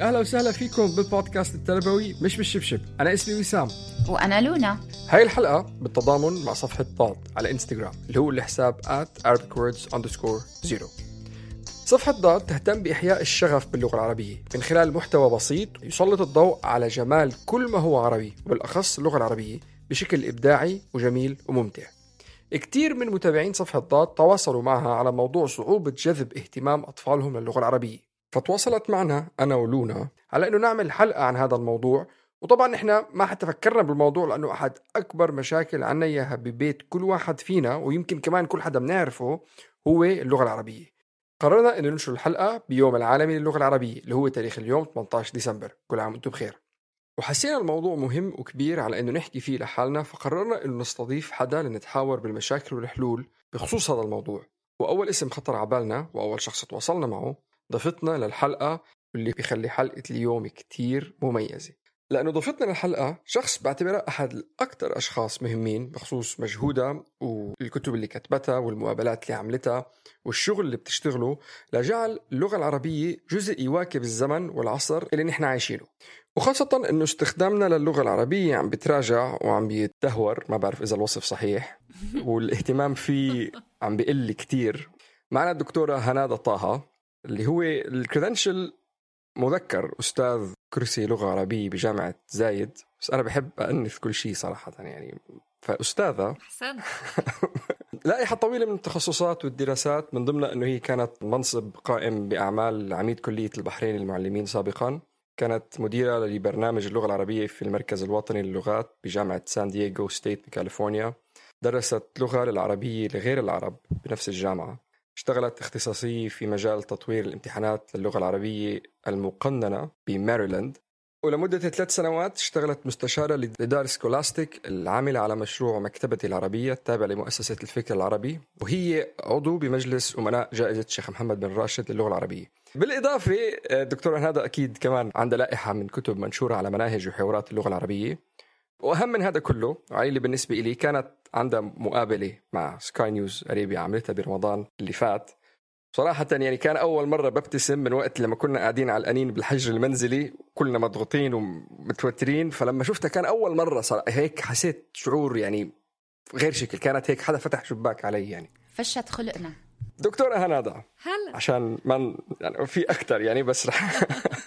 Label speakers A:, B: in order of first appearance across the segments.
A: أهلا وسهلا فيكم بالبودكاست التربوي مش بالشبشب. أنا اسمي وسام.
B: وأنا لونا.
A: هاي الحلقة بالتضامن مع صفحة ضاد على إنستغرام اللي هو الحساب at zero. صفحة ضاد تهتم بإحياء الشغف باللغة العربية. من خلال محتوى بسيط يسلط الضوء على جمال كل ما هو عربي وبالأخص اللغة العربية بشكل إبداعي وجميل وممتع. كتير من متابعين صفحة ضاد تواصلوا معها على موضوع صعوبة جذب اهتمام أطفالهم للغة العربية. فتواصلت معنا أنا ولونا على أنه نعمل حلقة عن هذا الموضوع وطبعا إحنا ما حتى فكرنا بالموضوع لأنه أحد أكبر مشاكل عنا إياها ببيت كل واحد فينا ويمكن كمان كل حدا بنعرفه هو اللغة العربية. قررنا إنه ننشر الحلقة بيوم العالمي للغة العربية اللي هو تاريخ اليوم 18 ديسمبر، كل عام وأنتم بخير. وحسينا الموضوع مهم وكبير على إنه نحكي فيه لحالنا فقررنا إنه نستضيف حدا لنتحاور بالمشاكل والحلول بخصوص هذا الموضوع. وأول اسم خطر على بالنا وأول شخص تواصلنا معه ضيفتنا للحلقة واللي بيخلي حلقة اليوم كتير مميزة. لأنه ضيفتنا للحلقة شخص بعتبرها أحد الأكثر أشخاص مهمين بخصوص مجهودها والكتب اللي كتبتها والمقابلات اللي عملتها والشغل اللي بتشتغله لجعل اللغة العربية جزء يواكب الزمن والعصر اللي نحن عايشينه. وخاصة أنه استخدامنا للغة العربية عم بيتراجع وعم بيتدهور ما بعرف إذا الوصف صحيح والاهتمام فيه عم بيقل كتير. معنا الدكتورة هنادة طه. اللي هو الكريدنشل مذكر أستاذ كرسي لغة عربية بجامعة زايد. بس أنا بحب أأنث كل شيء صراحة يعني فأستاذة.
C: أحسنت.
A: لائحة طويلة من التخصصات والدراسات من ضمنها أنه هي كانت منصب قائم بأعمال عميد كلية البحرين للمعلمين سابقا. كانت مديرة لبرنامج اللغة العربية في المركز الوطني للغات بجامعة سان دييغو ستيت بكاليفورنيا. درست لغة للعربية لغير العرب بنفس الجامعة. اشتغلت اختصاصية في مجال تطوير الامتحانات للغة العربية المقننة بماريلاند. ولمدة ثلاث سنوات اشتغلت مستشارة لدار سكولاستيك العاملة على مشروع مكتبتي العربية التابع لمؤسسة الفكر العربي. وهي عضو بمجلس أمناء جائزة الشيخ محمد بن راشد للغة العربية. بالإضافة الدكتورة هذا أكيد كمان عندها لائحة من كتب منشورة على مناهج وحوارات اللغة العربية. وأهم من هذا كله علي اللي بالنسبة لي كانت عندها مقابلة مع سكاي نيوز اريبيا عملتها برمضان اللي فات. صراحة يعني كان أول مرة ببتسم من وقت لما كنا قاعدين على الأنين بالحجر المنزلي كلنا مضغوطين ومتوترين. فلما شفتها كان أول مرة صار هيك حسيت شعور يعني غير شكل كانت هيك حدا فتح شباك علي يعني.
B: فشت خلقنا.
A: دكتورة هنادا.
C: هلا.
A: عشان ما يعني في أكثر يعني بس رح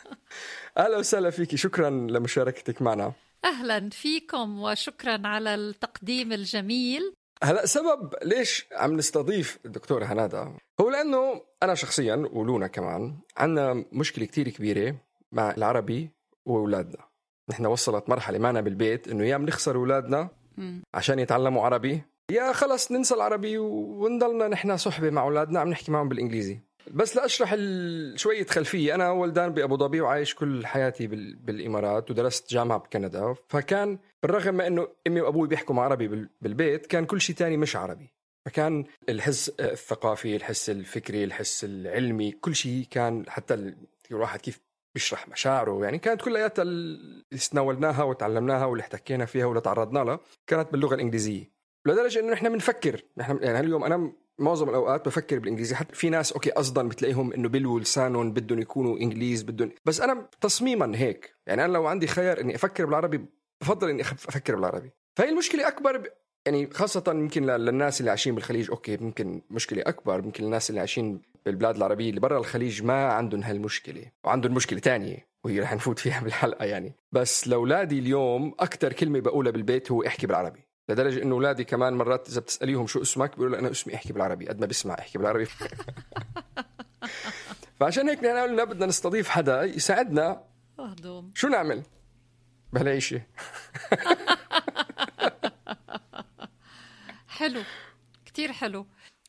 A: أهلا وسهلا فيكي. شكرا لمشاركتك معنا.
C: أهلا فيكم وشكرا على التقديم الجميل.
A: هلا سبب ليش عم نستضيف الدكتور هنادا؟ هو لأنه أنا شخصيا ولونا كمان عندنا مشكلة كتير كبيرة مع العربي وأولادنا. نحن وصلت مرحلة معنا بالبيت إنه يا بنخسر أولادنا عشان يتعلموا عربي يا خلص ننسى العربي ونضلنا نحن صحبة مع أولادنا عم نحكي معهم بالإنجليزي. بس لاشرح شوية خلفية. أنا ولدان بأبو ظبي وعايش كل حياتي بال- بالإمارات ودرست جامعة بكندا. فكان بالرغم من إنه أمي وأبوي بيحكوا عربي بال- بالبيت كان كل شيء تاني مش عربي. فكان الحس الثقافي الحس الفكري الحس العلمي كل شيء كان حتى ال- الواحد كيف بيشرح مشاعره. يعني كانت كلياتها اللي تناولناها وتعلمناها واللي احتكينا فيها واللي تعرضنا لها كانت باللغة الإنجليزية. لدرجة إنه نحن بنفكر نحن يعني اليوم أنا معظم الأوقات بفكر بالإنجليزي. حتى في ناس okay قصدا بتلاقيهم إنه بلوا لسانهم بدهم يكونوا إنجليز بدهم بس أنا تصميما هيك. يعني أنا لو عندي خيار إني أفكر بالعربي بفضل إني أفكر بالعربي. فهي المشكلة أكبر ب... يعني خاصة يمكن للناس اللي عايشين بالخليج okay ممكن مشكلة أكبر. يمكن الناس اللي عايشين بالبلاد العربية اللي برا الخليج ما عندهم هالمشكلة وعندهم مشكلة تانية وهي رح نفوت فيها بالحلقة يعني. بس لأولادي اليوم أكثر كلمة بقولها بالبيت هو احكي بالعربي. لدرجة إنه أولادي كمان مرات إذا بتسأليهم شو اسمك بيقولوا أنا اسمي أحكي بالعربي قد ما بسمع أحكي بالعربي. فعشان هيك نحن قلنا بدنا نستضيف حدا يساعدنا.
C: مهضوم
A: شو نعمل؟ بهالعيشة
C: حلو. كتير حلو.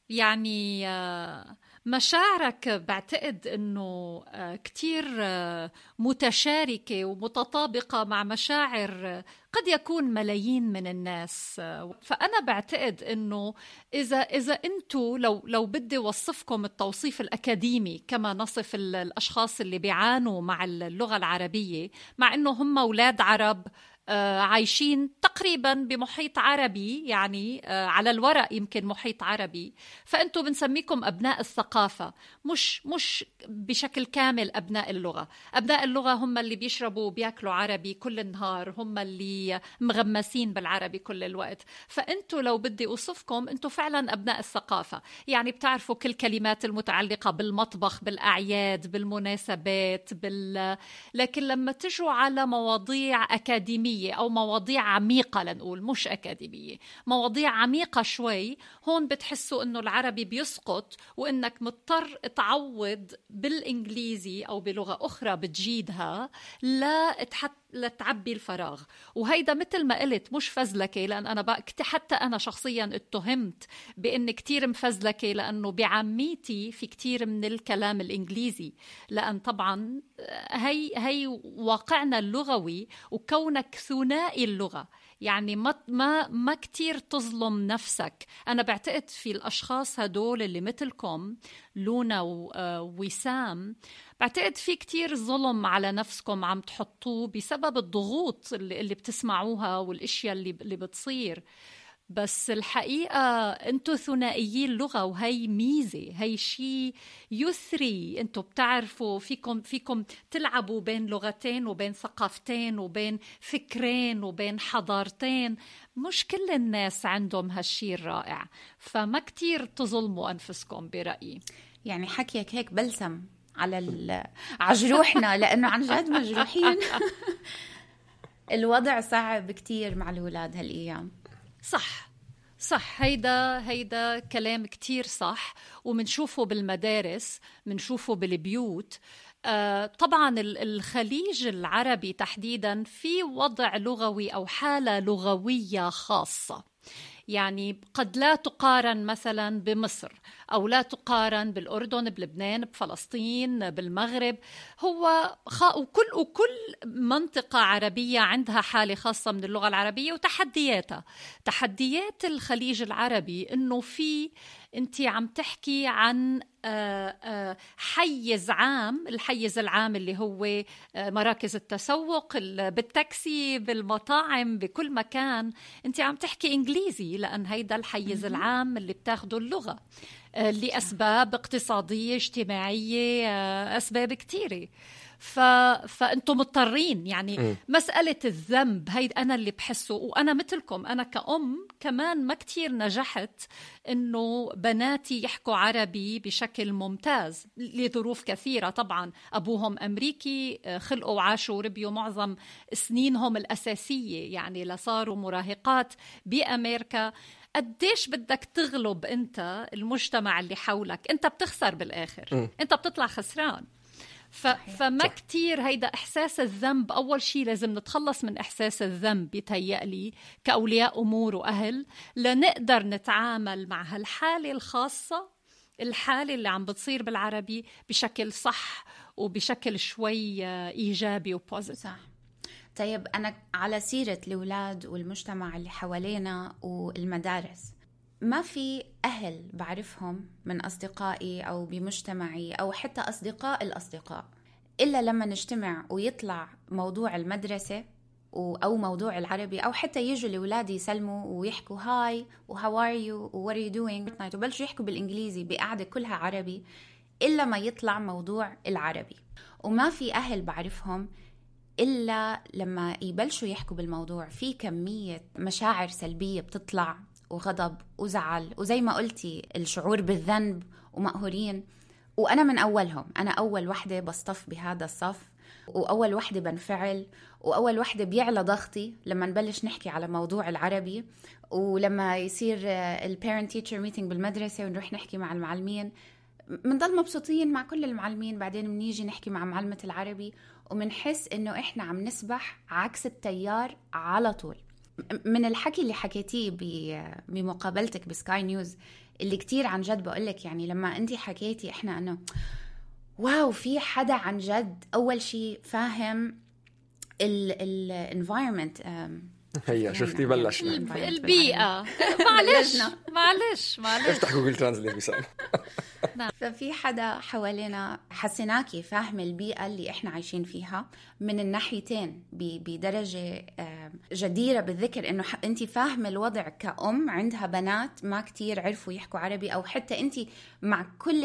C: يعني آه، مشاعرك بعتقد إنه آه، كتير آه، متشاركة ومتطابقة مع مشاعر آه، قد يكون ملايين من الناس. فأنا بعتقد إنه إذا إذا أنتم لو لو بدي وصفكم التوصيف الأكاديمي كما نصف ال- الأشخاص اللي بيعانوا مع اللغة العربية مع أنه هم أولاد عرب عايشين تقريبا بمحيط عربي يعني آه، على الورق يمكن محيط عربي. فانتم بنسميكم أبناء الثقافة مش مش بشكل كامل أبناء اللغة. أبناء اللغة هم اللي بيشربوا وبياكلوا عربي كل النهار هم اللي مغمسين بالعربي كل الوقت. فانتم لو بدي أوصفكم أنتم فعلا أبناء الثقافة. يعني بتعرفوا كل كلمات المتعلقة بالمطبخ بالأعياد بالمناسبات بال لكن لما تجوا على مواضيع أكاديمية أو مواضيع عميقة لنقول مش أكاديمية. مواضيع عميقة شوي هون بتحسوا أنه العربي بيسقط وأنك مضطر تعوض بالإنجليزي أو بلغة أخرى بتجيدها تحط لتعبي الفراغ. وهيدا مثل ما قلت مش فزلكة لأن أنا بقى حتى أنا شخصيا اتهمت بإني كتير مفزلكة لأنه بعميتي في كتير من الكلام الإنجليزي. لأن طبعا هي هي واقعنا اللغوي وكونك ثنائي اللغة. يعني ما ما ما كثير تظلم نفسك. أنا بعتقد في الأشخاص هدول اللي مثلكم لونا و- آه، ووسام بعتقد في كتير ظلم على نفسكم عم تحطوه بسبب الضغوط اللي, اللي بتسمعوها والأشياء اللي اللي بتصير. بس الحقيقة انتو ثنائيي اللغة وهي ميزة هي شيء يثري. انتو بتعرفوا فيكم فيكم تلعبوا بين لغتين وبين ثقافتين وبين فكرين وبين حضارتين. مش كل الناس عندهم هالشيء الرائع فما كتير تظلموا أنفسكم برأيي.
B: يعني حكيك هيك بلسم على ال... على جروحنا لأنه عن جد مجروحين. الوضع صعب كتير مع الأولاد هالأيام.
C: صح. صح. هيدا هيدا كلام كتير صح. ومنشوفه بالمدارس منشوفه بالبيوت. آه طبعا ال- الخليج العربي تحديدا في وضع لغوي أو حالة لغوية خاصة. يعني قد لا تقارن مثلا بمصر. أو لا تقارن بالأردن بلبنان بفلسطين بالمغرب. هو خ... وكل وكل منطقة عربية عندها حالة خاصة من اللغة العربية وتحدياتها. تحديات الخليج العربي إنه في أنت عم تحكي عن آه، آه، حيز عام الحيز العام اللي هو آه، مراكز التسوق ال- بالتاكسي بالمطاعم بكل مكان. أنت عم تحكي إنجليزي لأن هيدا الحيز العام اللي بتاخده اللغة. لأسباب اقتصادية اجتماعية آه، أسباب كثيرة. ف... فأنتم مضطرين يعني م. مسألة الذنب هي أنا اللي بحسه وأنا مثلكم أنا كأم كمان ما كتير نجحت إنه بناتي يحكوا عربي بشكل ممتاز لظروف كثيرة. طبعا أبوهم أمريكي آه، خلقوا وعاشوا وربيوا معظم سنينهم الأساسية يعني لصاروا مراهقات بأمريكا. قديش بدك تغلب انت المجتمع اللي حولك؟ انت بتخسر بالآخر. انت بتطلع خسران. ف... فما كتير هيدا إحساس الذنب. أول شيء لازم نتخلص من إحساس الذنب يتهيألي كأولياء أمور وأهل لنقدر نتعامل مع هالحالة الخاصة الحالة اللي عم بتصير بالعربي بشكل صح وبشكل شوي إيجابي و positive
B: صح. طيب أنا على سيرة الأولاد والمجتمع اللي حوالينا والمدارس ما في أهل بعرفهم من أصدقائي أو بمجتمعي أو حتى أصدقاء الأصدقاء إلا لما نجتمع ويطلع موضوع المدرسة أو موضوع العربي أو حتى يجوا الأولاد يسلموا ويحكوا hi و how are you what are you doing وبلشوا يحكوا بالإنجليزي بقعدة كلها عربي إلا ما يطلع موضوع العربي. وما في أهل بعرفهم إلا لما يبلشوا يحكوا بالموضوع. في كمية مشاعر سلبية بتطلع وغضب وزعل وزي ما قلتي الشعور بالذنب ومقهورين. وأنا من أولهم. أنا أول وحدة بصطف بهذا الصف وأول وحدة بنفعل وأول وحدة بيعلى ضغطي لما نبلش نحكي على موضوع العربي. ولما يصير ال parent teacher meeting بالمدرسة ونروح نحكي مع المعلمين. بنضل مبسوطين مع كل المعلمين. بعدين بنيجي نحكي مع معلمة العربي. وبنحس إنه إحنا عم نسبح عكس التيار على طول. من الحكي اللي حكيتيه بمقابلتك بسكاي نيوز اللي كتير عن جد بقولك يعني لما انت حكيتي إحنا إنه wow في حدا عن جد أول شيء فاهم ال environment
A: هي شفتي بلشنا.
C: البيئة. معلش معلش معلش.
A: افتح Google Translate بيسأل
B: نعم. ففي حدا حوالينا حسيناكي فاهم البيئة اللي إحنا عايشين فيها من الناحيتين بدرجة جديرة بالذكر إنه انت فاهمة الوضع كأم عندها بنات ما كتير عرفوا يحكوا عربي أو حتى انت مع كل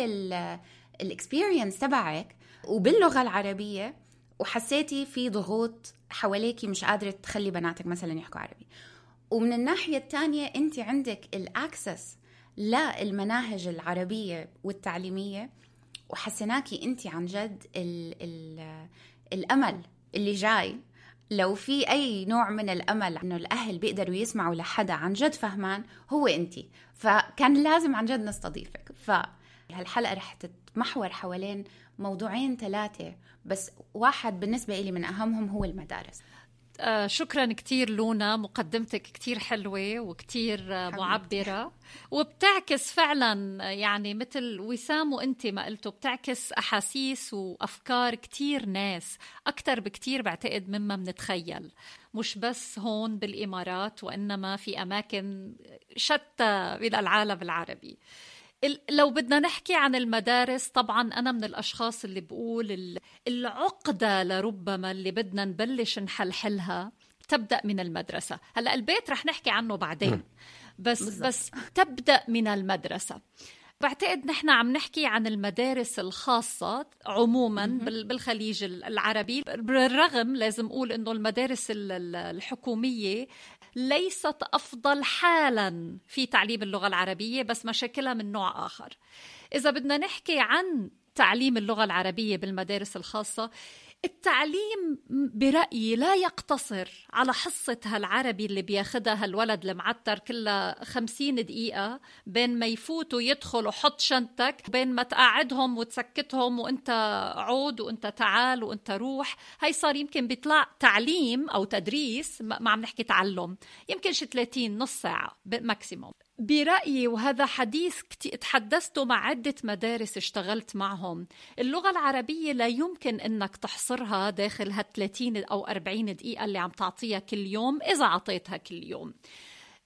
B: ال experience تبعك وباللغة العربية وحسيتي في ضغوط حواليكي مش قادرة تخلي بناتك مثلا يحكوا عربي. ومن الناحية الثانية أنت عندك الأكسس للمناهج العربية والتعليمية وحسيناكي أنت عن جد ال ال الأمل اللي جاي. لو في أي نوع من الأمل إنه الأهل بيقدروا يسمعوا لحدا عن جد فهمان هو أنت. فكان لازم عن جد نستضيفك. فهالحلقة رح تتمحور حوالين موضوعين ثلاثة بس واحد بالنسبة لي من أهمهم هو المدارس.
C: آه شكرا كتير لونا مقدمتك كتير حلوة وكتير آه معبرة. وبتعكس فعلا يعني مثل وسام وانت ما قلتوا بتعكس أحاسيس وأفكار كتير ناس أكثر بكتير بعتقد مما بنتخيل مش بس هون بالإمارات وإنما في أماكن شتى من العالم العربي. لو بدنا نحكي عن المدارس طبعا أنا من الأشخاص اللي بقول العقدة لربما اللي بدنا نبلش نحلحلها تبدأ من المدرسة. هلأ البيت رح نحكي عنه بعدين. بس بالزبط. بس تبدأ من المدرسة. بعتقد نحن عم نحكي عن المدارس الخاصة عموما بالخليج العربي. بالرغم لازم أقول أنه المدارس الحكومية ليست أفضل حالا في تعليم اللغة العربية بس مشاكلها من نوع آخر. إذا بدنا نحكي عن تعليم اللغة العربية بالمدارس الخاصة التعليم برأيي لا يقتصر على حصة هالعربي اللي بياخدها هالولد المعتر كلها خمسين دقيقة بين ما يفوت ويدخل وحط شنطك بين ما تقعدهم وتسكتهم وانت عود وانت تعال وانت روح. هاي صار يمكن بيطلع تعليم أو تدريس ما عم نحكي تعلم يمكن شي 30 نص ساعة ماكسيموم برأيي وهذا حديث تحدثت مع عدة مدارس اشتغلت معهم. اللغة العربية لا يمكن أنك تحصرها داخل ها 30 أو 40 دقيقة اللي عم تعطيها كل يوم إذا عطيتها كل يوم.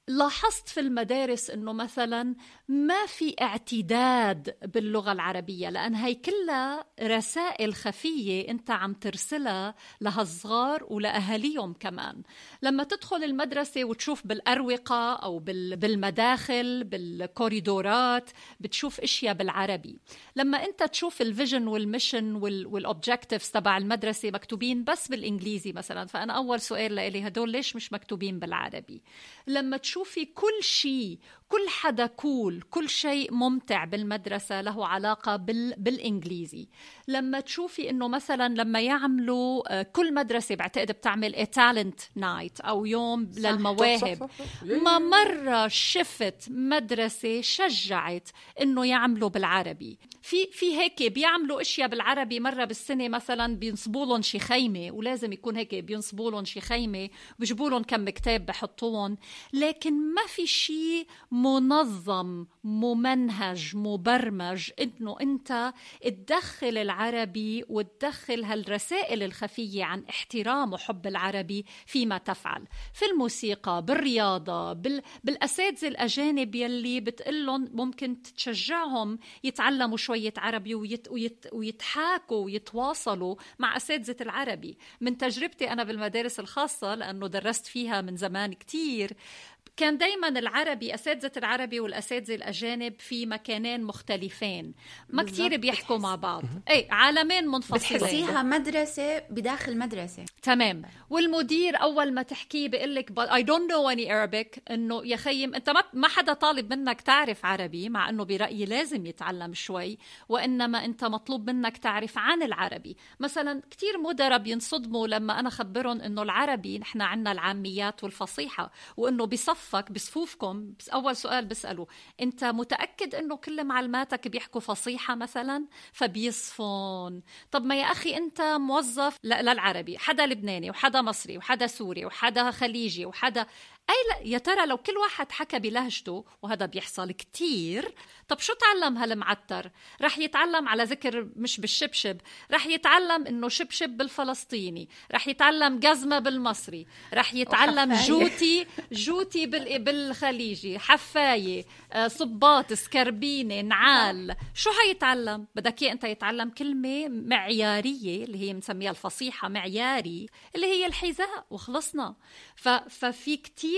C: لاحظت في المدارس إنه مثلا ما في اعتداد باللغة العربية لأن هي كلها رسائل خفية أنت عم ترسلها لهالصغار ولأهاليهم كمان. لما تدخل المدرسة وتشوف بالأروقة أو بالمداخل بالكوريدورات بتشوف إشياء بالعربي. لما أنت تشوف ال vision وال mission وال objectives تبع المدرسة مكتوبين بس بالإنجليزي مثلا فأنا أول سؤال لإلي هدول ليش مش مكتوبين بالعربي؟ لما تشوف تشوفي كل شيء كل حدا cool كل شيء ممتع بالمدرسة له علاقة بال... بالإنجليزي. لما تشوفي إنه مثلا لما يعملوا آه، كل مدرسة بعتقد بتعمل talent night أو يوم صح للمواهب. صح صح صح. ما مرة شفت مدرسة شجعت إنه يعملوا بالعربي. في في هيك بيعملوا أشياء بالعربي مرة بالسنة مثلا بينصبوا لهم شي خيمة ولازم يكون هيك بينصبوا لهم شي خيمة بيجيبوا لهم كم كتاب بحطوهم. لكن ما في شيء منظم ممنهج مبرمج. إنه أنت تدخل العربي وتدخل هالرسائل الخفية عن احترام وحب العربي فيما تفعل. في الموسيقى بالرياضة بال... بالأساتذة الأجانب يلي بتقلهم ممكن تشجعهم يتعلموا شوية عربي ويت... ويت... ويتحاكوا ويتواصلوا مع أساتذة العربي. من تجربتي أنا بالمدارس الخاصة لأنه درست فيها من زمان كتير كان دايما العربي أساتذة العربي والأساتذة الأجانب في مكانين مختلفين. ما كتير بيحكوا مع بعض. اي عالمين منفصلين.
B: بتحسيها مدرسة بداخل مدرسة.
C: تمام. والمدير أول ما تحكيه بيقول لك but I don't know any Arabic. إنه يا خيم أنت ما ما حدا طالب منك تعرف عربي مع إنه برأيي لازم يتعلم شوي وإنما أنت مطلوب منك تعرف عن العربي. مثلا كثير مدراء بينصدموا لما أنا خبرهم إنه العربي نحن عندنا العاميات والفصيحة وإنه بصفك بصفوفكم بس أول سؤال بسأله أنت متأكد إنه كل معلماتك بيحكوا فصيحة مثلا؟ فبيصفون. طب ما يا أخي أنت موظف للعربي حدا لبناني وحدا مصري وحدا سوري وحدا خليجي وحدا أي لا يا ترى لو كل واحد حكى بلهجته وهذا بيحصل كتير طب شو تعلم هالمعتر رح يتعلم على ذكر مش بالشبشب رح يتعلم إنه شبشب بالفلسطيني رح يتعلم جزمة بالمصري رح يتعلم. جوتي جوتي بال- بالخليجي حفاية آه، صباط سكربينة نعال شو حيتعلم بدك إياه أنت يتعلم كلمة معيارية اللي هي بنسميها الفصيحة معياري اللي هي الحذاء وخلصنا. ففي كتير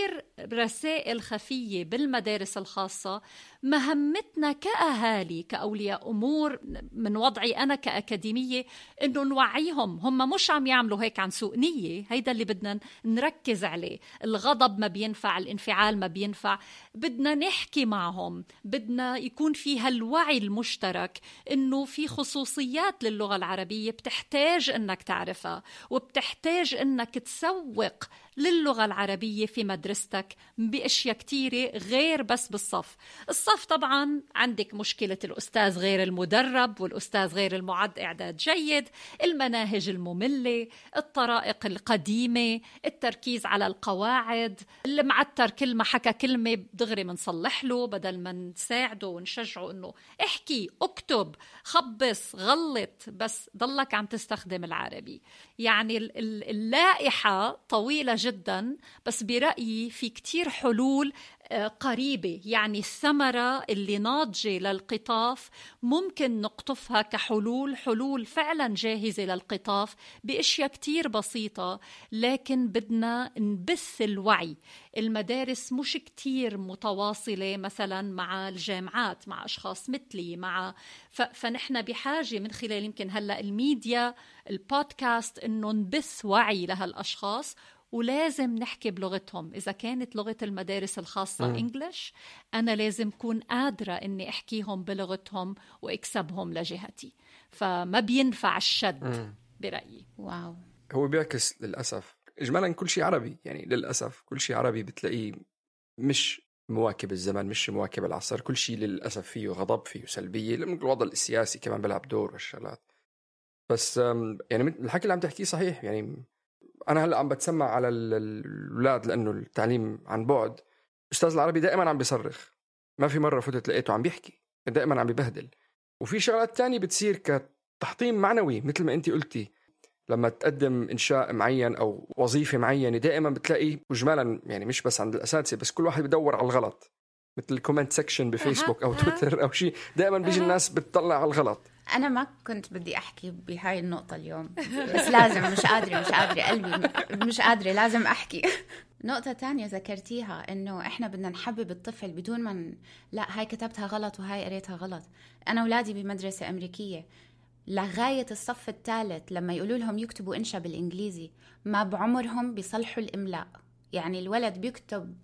C: رسائل خفية بالمدارس الخاصة مهمتنا كأهالي كأولياء أمور من وضعي أنا كأكاديمية إنه نوعيهم. هم مش عم يعملوا هيك عن سوء نية. هيدا اللي بدنا نركز عليه. الغضب ما بينفع الانفعال ما بينفع. بدنا نحكي معهم. بدنا يكون في هالوعي المشترك إنه في خصوصيات للغة العربية بتحتاج إنك تعرفها وبتحتاج إنك تسوق للغة العربية في مدرستك بأشياء كتيرة غير بس بالصف. الصف طبعا عندك مشكلة الأستاذ غير المدرب والأستاذ غير المعد إعداد جيد المناهج المملة الطرائق القديمة التركيز على القواعد اللي معتر ما حكى كلمة دغري منصلح له بدل ما نساعده ونشجعه إنه احكي اكتب خبص غلط بس ضلك عم تستخدم العربي. يعني ال- ال- اللائحة طويلة جدا بس برأيي في كتير حلول قريبة يعني الثمرة اللي ناضجة للقطاف ممكن نقطفها كحلول حلول فعلا جاهزة للقطاف بأشياء كتير بسيطة لكن بدنا نبث الوعي المدارس مش كتير متواصلة مثلا مع الجامعات مع أشخاص مثلي مع. فنحن بحاجة من خلال يمكن هلأ الميديا البودكاست إنه نبث وعي لهالأشخاص ولازم نحكي بلغتهم. إذا كانت لغة المدارس الخاصة إنجلش أنا لازم كون قادرة إني أحكيهم بلغتهم وأكسبهم لجهتي. فما بينفع الشد برأيي.
B: واو.
A: هو بيعكس للأسف. اجمالا كل شيء عربي. يعني للأسف كل شيء عربي بتلاقيه مش مواكب الزمن مش مواكب العصر. كل شيء للأسف فيه غضب فيه سلبية. لأنه الوضع السياسي كمان بيلعب دور والشغلات. بس يعني الحكي اللي عم تحكيه صحيح. يعني أنا هلأ عم بتسمع على ال- ال- الأولاد لأنه التعليم عن بعد. أستاذ العربي دائما عم بيصرخ. ما في مرة فتت لقيته عم بيحكي. دائما عم ببهدل. وفي شغلات تانية بتصير كتحطيم معنوي مثل ما أنت قلتي. لما تقدم إنشاء معين أو وظيفة معينة دائما بتلاقي واجمالا يعني مش بس عند الأساتذة بس كل واحد بدور على الغلط. مثل ال comment section بفيسبوك
C: أو.
A: تويتر أو شيء دائما بيجي الناس بتطلع على الغلط.
B: أنا ما كنت بدي أحكي بهاي النقطة اليوم بس لازم مش قادرة مش قادرة قلبي مش قادرة لازم أحكي نقطة تانية ذكرتيها إنه إحنا بدنا نحبب الطفل بدون ما. لا هاي كتبتها غلط وهاي قريتها غلط أنا اولادي بمدرسة أمريكية لغاية الصف الثالث لما يقولوا لهم يكتبوا إنشا بالإنجليزي ما بعمرهم بيصلحوا الإملاء يعني الولد بيكتب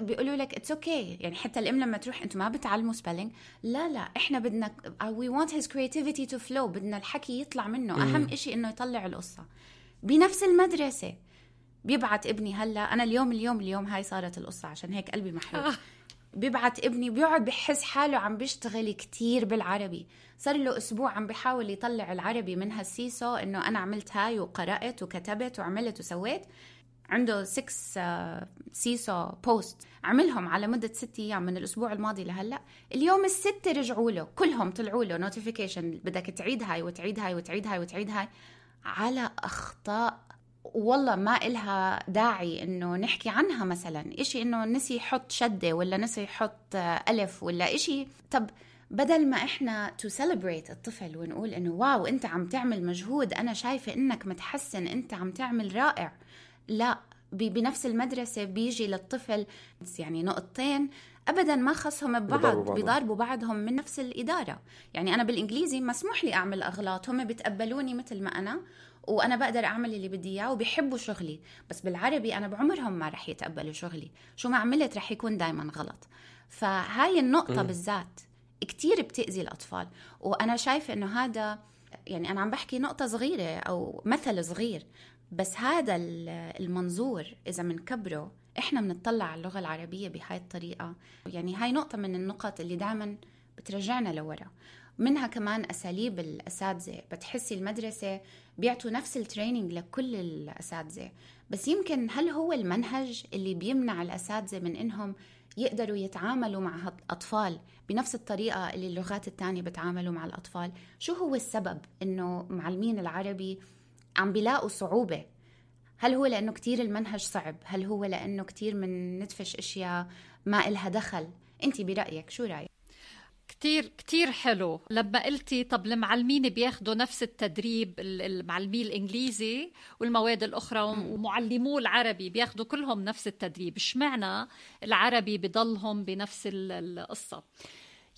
B: بيقولوا لك it's okay okay. يعني حتى الام لما تروح أنتم ما بتعلموا spelling لا لا إحنا بدنا we want his creativity to flow بدنا الحكي يطلع منه. أهم إشي إنه يطلع القصة. بنفس المدرسة بيبعت ابني هلأ أنا اليوم اليوم اليوم هاي صارت القصة عشان هيك قلبي محروق. بيبعت ابني بيقعد بحس حاله عم بيشتغل كتير بالعربي. صار له أسبوع عم بيحاول يطلع العربي من ال Seesaw إنه أنا عملت هاي وقرأت وكتبت وعملت وسويت. عنده 6 Seesaw post عملهم على مدة ست أيام من الأسبوع الماضي لهلأ. اليوم الستة رجعوا له كلهم طلعوا له notification بدك تعيد هاي وتعيد هاي وتعيد هاي وتعيد هاي. على أخطاء والله ما إلها داعي إنه نحكي عنها مثلا. إشي إنه نسي يحط شدة ولا نسي يحط ألف ولا إشي. طب بدل ما إحنا تو celebrate الطفل ونقول إنه واو أنت عم تعمل مجهود أنا شايفة إنك متحسن أنت عم تعمل رائع. لا بنفس المدرسة بيجي للطفل يعني نقطتين ابدا ما خصهم ببعض. بيضاربوا بعضهم. من نفس الإدارة. يعني أنا بالإنجليزي مسموح لي أعمل أغلاط هم بتقبلوني مثل ما أنا وأنا بقدر أعمل اللي بدي إياه وبيحبوا شغلي. بس بالعربي أنا بعمرهم ما رح يتقبلوا شغلي. شو ما عملت رح يكون دايما غلط. فهاي النقطة بالذات كتير بتأذي الأطفال. وأنا شايفة إنه هذا يعني أنا عم بحكي نقطة صغيرة أو مثل صغير. بس هذا ال- المنظور إذا منكبره إحنا بنطلع على اللغة العربية بهاي الطريقة. يعني هاي نقطة من النقط اللي دائما بترجعنا لورا. منها كمان أساليب الأساتذة. بتحسي المدرسة بيعطوا نفس التريننج لكل الأساتذة. بس يمكن هل هو المنهج اللي بيمنع الأساتذة من إنهم يقدروا يتعاملوا مع هالأطفال بنفس الطريقة اللي اللغات التانية بتعاملوا مع الأطفال؟ شو هو السبب إنه معلمين العربي عم بيلاقوا صعوبة. هل هو لأنه كتير المنهج صعب؟ هل هو لأنه كتير من ندفش أشياء ما إلها دخل؟ أنت برأيك شو رأيك؟
C: كتير كتير حلو. لما قلتي طب المعلمين بياخدوا نفس التدريب ال- المعلمين الإنجليزي والمواد الأخرى ومعلمو العربي بياخدوا كلهم نفس التدريب اشمعنى العربي بضلهم بنفس ال- القصة؟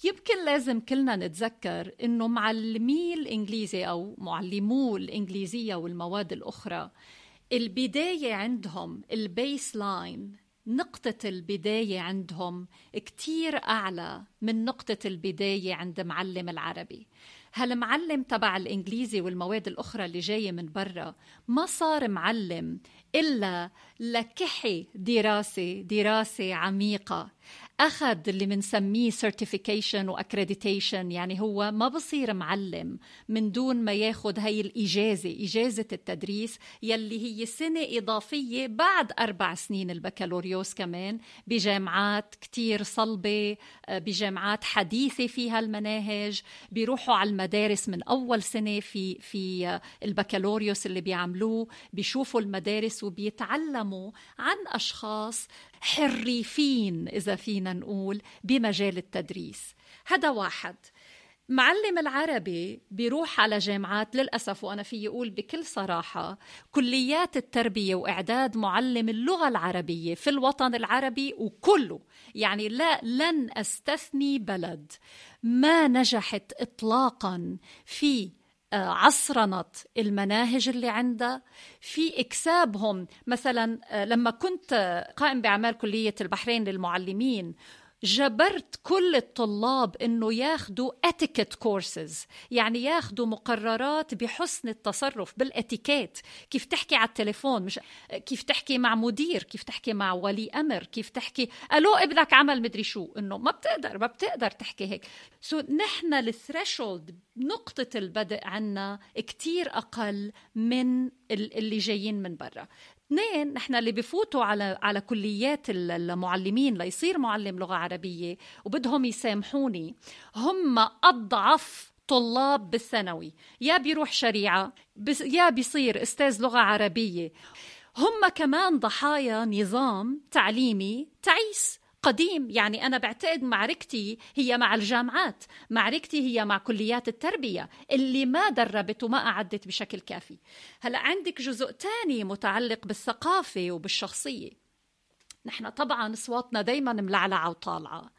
C: يمكن لازم كلنا نتذكر إنه معلمي الإنجليزي أو معلمو الإنجليزية والمواد الأخرى البداية عندهم ال baseline نقطة البداية عندهم كتير أعلى من نقطة البداية عند معلم العربي. هالمعلم تبع الإنجليزي والمواد الأخرى اللي جاية من برا ما صار معلم إلا لكحي درس دراسة عميقة. أخذ اللي منسميه certification وaccreditation يعني هو ما بصير معلم من دون ما ياخد هاي الإجازة إجازة التدريس يلي هي سنة إضافية بعد أربع سنين البكالوريوس كمان بجامعات كتير صلبة آه، بجامعات حديثة فيها المناهج بيروحوا على المدارس من أول سنة في في آه، البكالوريوس اللي بيعملوه بيشوفوا المدارس وبيتعلموا عن أشخاص حريفين إذا فينا نقول بمجال التدريس. هذا واحد. معلم العربي بيروح على جامعات للأسف وأنا في أقول بكل صراحة كليات التربية وإعداد معلم اللغة العربية في الوطن العربي وكله. يعني لا لن أستثني بلد. ما نجحت إطلاقا في عصرنة المناهج اللي عندها. في إكسابهم مثلا آه، لما كنت قائم بأعمال كلية البحرين للمعلمين جبرت كل الطلاب إنه ياخذوا etiquette courses يعني ياخذوا مقررات بحسن التصرف بالاتيكيت كيف تحكي على التليفون؟ مش كيف تحكي مع مدير؟ كيف تحكي مع ولي أمر؟ كيف تحكي؟ ألو ابنك عمل مدري شو؟ إنه ما بتقدر ما بتقدر تحكي هيك. so نحن ال threshold نقطة البدء عنا كتير أقل من ال- اللي جايين من برا. اثنين نحن اللي بفوتوا على على كليات ال- المعلمين ليصير معلم لغة عربية وبدهم يسامحوني. هم أضعف طلاب بالثانوي. يا بيروح شريعة بس يا بيصير أستاذ لغة عربية. هم كمان ضحايا نظام تعليمي تعيس. قديم. يعني أنا بعتقد معركتي هي مع الجامعات معركتي هي مع كليات التربية. اللي ما دربت وما أعدت بشكل كافي. هلأ عندك جزء تاني متعلق بالثقافة وبالشخصية. نحن طبعا أصواتنا دايما ملعلعة وطالعة.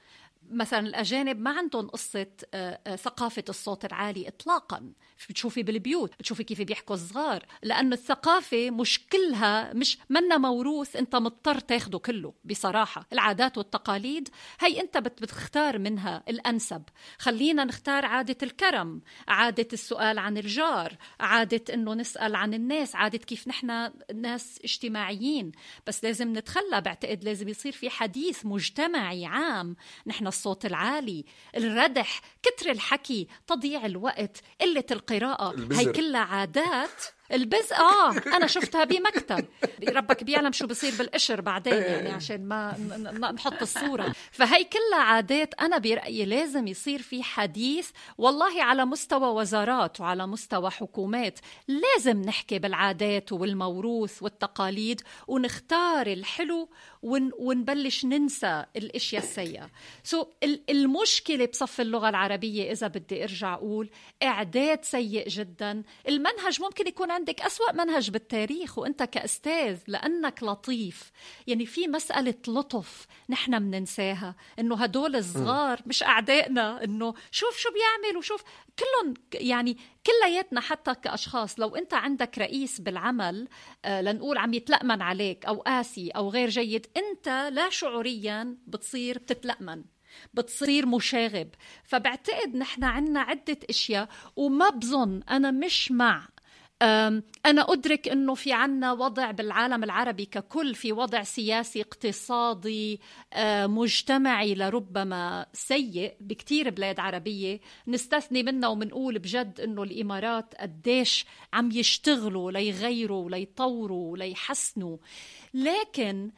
C: مثلا الأجانب ما عندهم قصة آه، آه، ثقافة الصوت العالي اطلاقا. بتشوفي بالبيوت بتشوفي كيف بيحكوا الصغار. لأنه الثقافة مش كلها مش منا موروث أنت مضطر تاخده كله بصراحة. العادات والتقاليد هي أنت بت- بتختار منها الأنسب. خلينا نختار عادة الكرم عادة السؤال عن الجار عادة إنه نسأل عن الناس عادة كيف نحن ناس اجتماعيين. بس لازم نتخلى بعتقد لازم يصير في حديث مجتمعي عام. نحن الصوت العالي الردح كتر الحكي تضييع الوقت قلة القراءة
A: البزر.
C: هي كلها عادات البز آه أنا شفتها بمكتب. ربك بيعلم شو بصير بالقشر بعدين يعني عشان ما نحط الصورة. فهي كلها عادات أنا برأيي لازم يصير في حديث والله على مستوى وزارات وعلى مستوى حكومات لازم نحكي بالعادات والموروث والتقاليد ونختار الحلو ون ونبلش ننسى الأشياء السيئة. سو ال- المشكلة بصف اللغة العربية إذا بدي أرجع أقول إعداد سيء جدا. المنهج ممكن يكون عنده عندك أسوأ منهج بالتاريخ وأنت كأستاذ لأنك لطيف. يعني في مسألة لطف نحن مننساها إنه هدول الصغار مش أعدائنا إنه شوف شو بيعمل وشوف كلهم يعني كلياتنا حتى كأشخاص. لو أنت عندك رئيس بالعمل آه لنقول عم يتلأمن عليك أو قاسي أو غير جيد أنت لا شعوريا بتصير بتتلأمن بتصير مشاغب. فبعتقد نحن عنا عدة أشياء وما بظن أنا مش مع أنا أدرك أنه في عنا وضع بالعالم العربي ككل في وضع سياسي اقتصادي مجتمعي لربما سيء بكتير بلاد عربية. نستثني منه ومنقول بجد أنه الإمارات قديش عم يشتغلوا ليغيروا ليطوروا ليحسنوا. لكن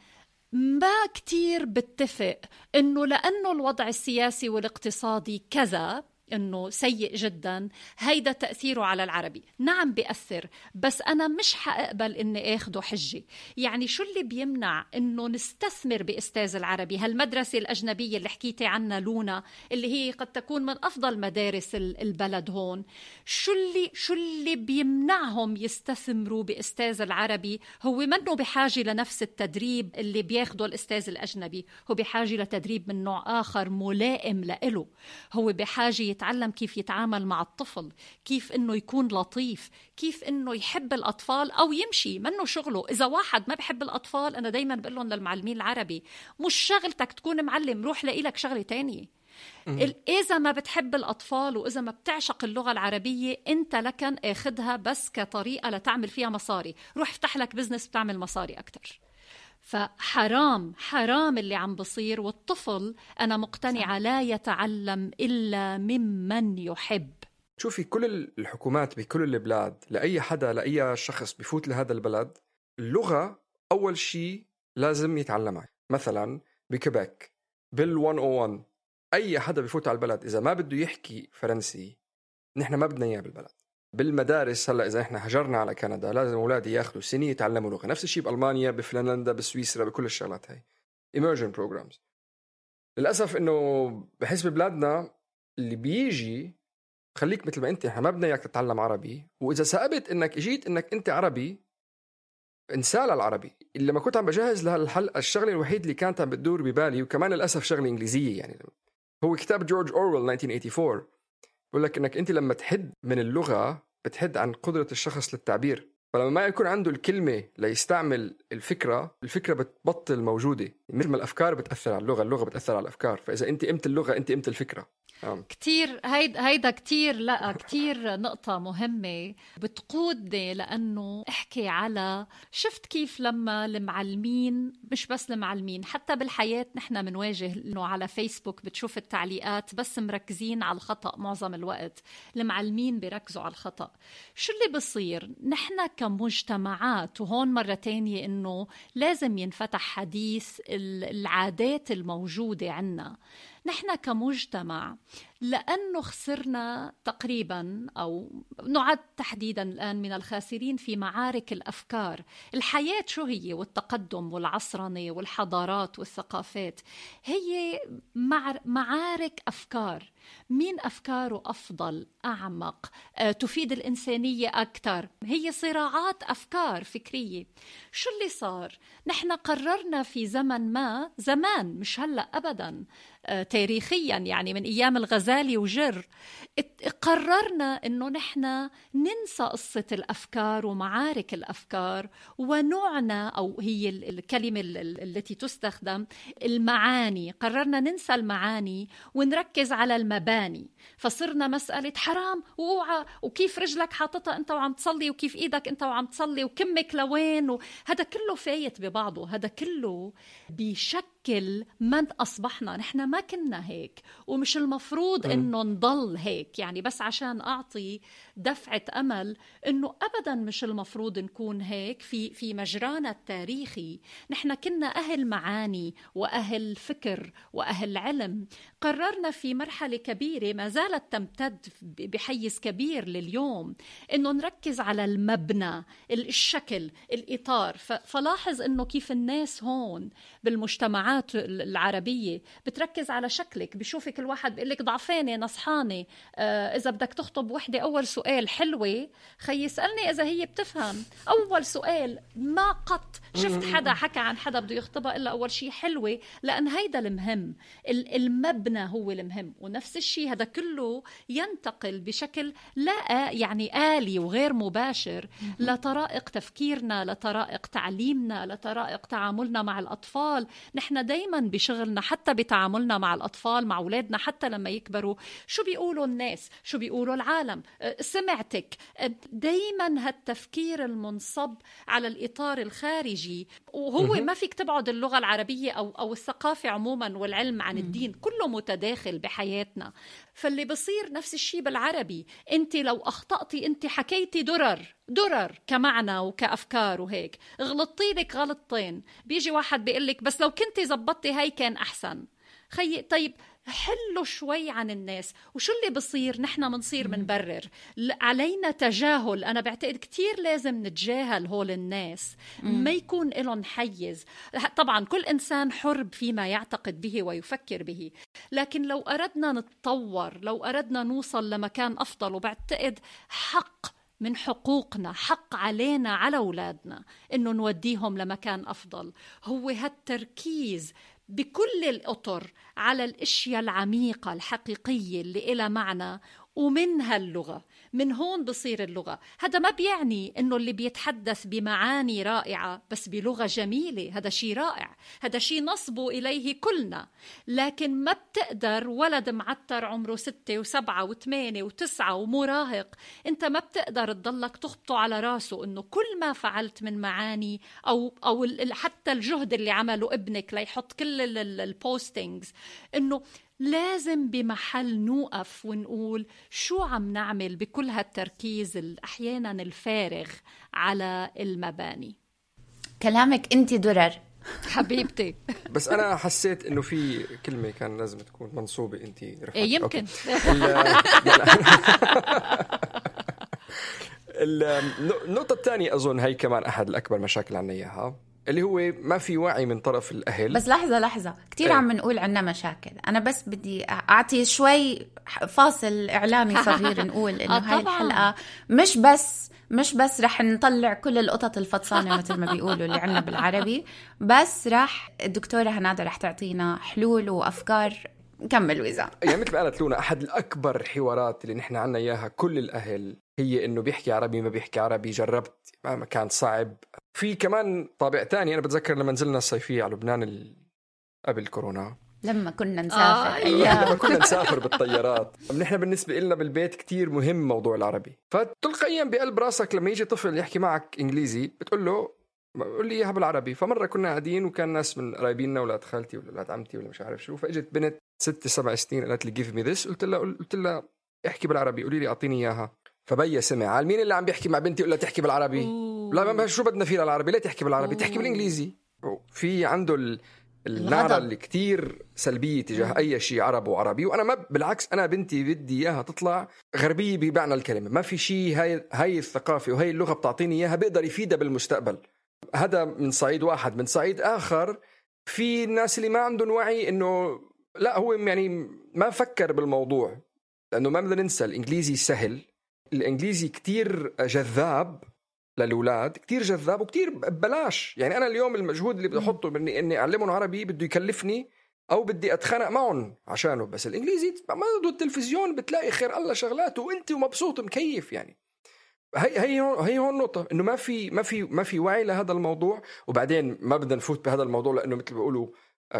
C: ما كتير بتفق إنه لأنه الوضع السياسي والاقتصادي كذا إنه سيء جدا. هيدا تأثيره على العربي. نعم بيأثر بس أنا مش حأقبل إني آخده حجه يعني شو اللي بيمنع إنه نستثمر بأستاذ العربي؟ هالمدرسة الأجنبية اللي حكيتي عنها لونا اللي هي قد تكون من أفضل مدارس البلد هون. شو اللي شو اللي بيمنعهم يستثمروا بأستاذ العربي؟ هو منه بحاجة لنفس التدريب اللي بياخده الأستاذ الأجنبي. هو بحاجة لتدريب من نوع آخر ملائم له هو بحاجة يتعلم كيف يتعامل مع الطفل كيف إنه يكون لطيف كيف إنه يحب الأطفال أو يمشي منه شغله. إذا واحد ما بحب الأطفال أنا دايما بقول لهم للمعلمين العربي مش شغلتك تكون معلم روح لاقي لك شغلة تانية. إذا ما بتحب الأطفال وإذا ما بتعشق اللغة العربية أنت لكن أخذها بس كطريقة لتعمل فيها مصاري. روح افتح لك بزنس بتعمل مصاري أكتر. فحرام حرام اللي عم بصير والطفل أنا مقتنعة لا يتعلم إلا ممن يحب.
A: شوفي كل الحكومات بكل البلاد لأي حدا لأي شخص بفوت لهذا البلد اللغة أول شيء لازم يتعلمها. مثلا بكبك بال 101 أي حدا بفوت على البلد إذا ما بده يحكي فرنسي نحن ما بدنا إياه بالبلد. بالمدارس. هلا إذا إحنا هجرنا على كندا لازم أولادي ياخذوا سنه يتعلموا لغة. نفس الشيء بألمانيا بفنلندا بسويسرا بكل الشغلات هاي. Immersion programs. للأسف إنه بحس ببلادنا اللي بيجي خليك مثل ما أنت إحنا ما بدنا إياك تتعلم عربي. وإذا ثابت إنك إجيت إنك أنت عربي انسى العربي. لما كنت عم بجهز لهالحلقة الشغلة الوحيد اللي كانت عم بتدور ببالي وكمان للأسف شغلة إنجليزية يعني هو كتاب جورج اورويل 1984 بقول لك إنك أنت لما تحد من اللغة بتحد عن قدرة الشخص للتعبير. فلما ما يكون عنده الكلمة ليستعمل الفكرة الفكرة بتبطل موجودة. مثل ما الأفكار بتأثر على اللغة اللغة بتأثر على الأفكار. فإذا أنت قمت اللغة أنت قمت الفكرة.
C: كتير هيدا هيدا كتير لا كتير نقطة مهمة بتقودني لأنه احكي على شفت كيف لما المعلمين مش بس المعلمين حتى بالحياة نحن بنواجه إنه على فيسبوك بتشوف التعليقات بس مركزين على الخطأ معظم الوقت. المعلمين بيركزوا على الخطأ. شو اللي بصير؟ نحن كمجتمعات وهون مرة تانية إنه لازم ينفتح حديث العادات الموجودة عنا. نحن كمجتمع لأنه خسرنا تقريبا أو نعد تحديدا الآن من الخاسرين في معارك الأفكار. الحياة شو هي؟ والتقدم والعصرنة والحضارات والثقافات. هي معارك أفكار. مين أفكاره أفضل أعمق أه تفيد الإنسانية أكثر هي صراعات أفكار فكرية. شو اللي صار؟ نحن قررنا في زمن ما زمان مش هلأ أبدا أه تاريخيا يعني من أيام الغزالي وجر قررنا أنه نحن ننسى قصة الأفكار ومعارك الأفكار ونوعنا أو هي الكلمة التي تستخدم المعاني. قررنا ننسى المعاني ونركز على المباني فصرنا مسألة حرام وأوعى وكيف رجلك حاططها أنت وعم تصلي وكيف إيدك أنت وعم تصلي وكمك لوين وهذا كله فايت ببعضه. هذا كله بيشكل من أصبحنا نحن ما كنا هيك ومش المفروض إنه نضل هيك يعني بس عشان أعطي دفعة أمل إنه ابدا مش المفروض نكون هيك. في في مجرانا التاريخي نحن كنا أهل معاني وأهل فكر وأهل علم. قررنا في مرحلة كبيرة ما زالت تمتد بحيز كبير لليوم إنه نركز على المبنى الشكل الإطار. فلاحظ إنه كيف الناس هون بالمجتمعات الجامعات العربية بتركز على شكلك بشوفك الواحد بيقول لك ضعفانة نصحانة. آه إذا بدك تخطب وحدة أول سؤال حلوة خي اسألني إذا هي بتفهم. أول سؤال ما قط شفت حدا حكى عن حدا بده يخطبها إلا أول شيء حلوة لأن هيدا المهم. المبنى هو المهم ونفس الشيء هذا كله ينتقل بشكل لا يعني آلي وغير مباشر لطرائق تفكيرنا لطرائق تعليمنا لطرائق تعاملنا مع الأطفال. نحن دايما بشغلنا حتى بتعاملنا مع الأطفال مع أولادنا حتى لما يكبروا. شو بيقولوا الناس؟ شو بيقولوا العالم؟ أه، سمعتك. أه، دايما هالتفكير المنصب على الإطار الخارجي. وهو ما فيك تبعد اللغة العربية أو, أو الثقافة عموما والعلم عن الدين كله متداخل بحياتنا. فاللي بصير نفس الشيء بالعربي. أنت لو أخطأتي أنت حكيتي درر. درر كمعنى وكأفكار وهيك. غلطتي لك غلطتين بيجي واحد بيقول لك بس لو كنتي زبطتي هاي كان أحسن. خي طيب حلوا شوي عن الناس. وشو اللي بصير؟ نحن بنصير منبرر. علينا تجاهل. أنا بعتقد كتير لازم نتجاهل هول الناس. ما يكون لهم حيز. طبعا كل إنسان حر فيما يعتقد به ويفكر به. لكن لو أردنا نتطور لو أردنا نوصل لمكان أفضل وبعتقد حق من حقوقنا حق علينا على أولادنا إنه نوديهم لمكان أفضل. هو هالتركيز بكل الأطر على الأشياء العميقة الحقيقية اللي إلها معنى ومنها اللغة من هون بصير اللغة. هذا ما بيعني أنه اللي بيتحدث بمعاني رائعة بس بلغة جميلة هذا شيء رائع هذا شيء نصبو إليه كلنا. لكن ما بتقدر ولد معتر عمره ستة وسبعة وثمانية وتسعة ومراهق أنت ما بتقدر تضلك تخبطه على راسه أنه كل ما فعلت من معاني أو, أو حتى الجهد اللي عمله ابنك ليحط كل البوستينجز أنه لازم بمحل نوقف ونقول شو عم نعمل بكل هالتركيز أحيانا الفارغ على المباني.
B: كلامك أنت درر.
C: حبيبتي.
A: بس أنا حسيت إنه في كلمة كان لازم تكون منصوبة أنت
C: رفعت إيه يمكن.
A: النقطة الثانية أظن هي كمان أحد الأكبر مشاكل عنا إياها. اللي هو ما في وعي من طرف الأهل.
B: بس لحظة لحظة. كثير إيه؟ عم نقول عنا مشاكل. أنا بس بدي أعطي شوي فاصل إعلامي صغير نقول إنه آه، هاي الحلقة مش بس مش بس رح نطلع كل القطط الفطسانة مثل ما بيقولوا اللي عنا بالعربي بس رح الدكتورة هنادا رح تعطينا حلول وأفكار كملوا اذا
A: يعني مثل ما قالت لونا أحد الأكبر حوارات اللي نحن عنا إياها كل الأهل هي إنه بيحكي عربي ما بيحكي عربي. جربت ما كان صعب. في كمان طابع ثاني أنا بتذكر لما نزلنا الصيفية على لبنان ال... قبل كورونا.
B: لما كنا نسافر. آه
A: أيام. لما كنا نسافر بالطيارات. نحن بالنسبة لنا بالبيت كتير مهم موضوع العربي. فتلقائيا بقلب راسك لما يجي طفل يحكي معك إنجليزي بتقول له قول لي اياها بالعربي فمرة كنا قاعدين وكان ناس من قرايبيننا أولاد خالتي ولا أولاد عمتي ولا مش عارف شو فإجت بنت ست سبع سنين قالت لي give me this قلت لها قلت لها احكي بالعربي قولي لي أعطيني إياها. فبيا سمع قال مين اللي عم بيحكي مع بنتي ولا تحكي بالعربي. لا ما شو بدنا فيه بالعربي ليه تحكي بالعربي؟ أوه. تحكي بالإنجليزي. في عنده ال... النعرة اللي كتير سلبية تجاه أي شيء عربي وعربي. وأنا ما بالعكس أنا بنتي بدي إياها تطلع غربية بمعنى الكلمة. ما في شيء هاي هاي الثقافة وهي اللغة بتعطيني إياها بيقدر يفيدها بالمستقبل. هذا من صعيد واحد. من صعيد آخر في الناس اللي ما عندهم وعي إنه لا هو يعني ما فكر بالموضوع لأنه ما بدنا ننسى الإنجليزي سهل. الإنجليزي كتير جذاب للأولاد كتير جذاب وكتير ببلاش. يعني أنا اليوم المجهود اللي بدي أحطه باني إني أعلمهم عربي بده يكلفني أو بدي أتخانق معهم عشانه. بس الإنجليزي ما التلفزيون بتلاقي خير الله شغلاته وأنت ومبسوط مكيف يعني. هي هي هون هي هون النقطة إنه ما في ما في ما في وعي لهذا الموضوع. وبعدين ما بدنا نفوت بهذا الموضوع لأنه مثل بيقولوا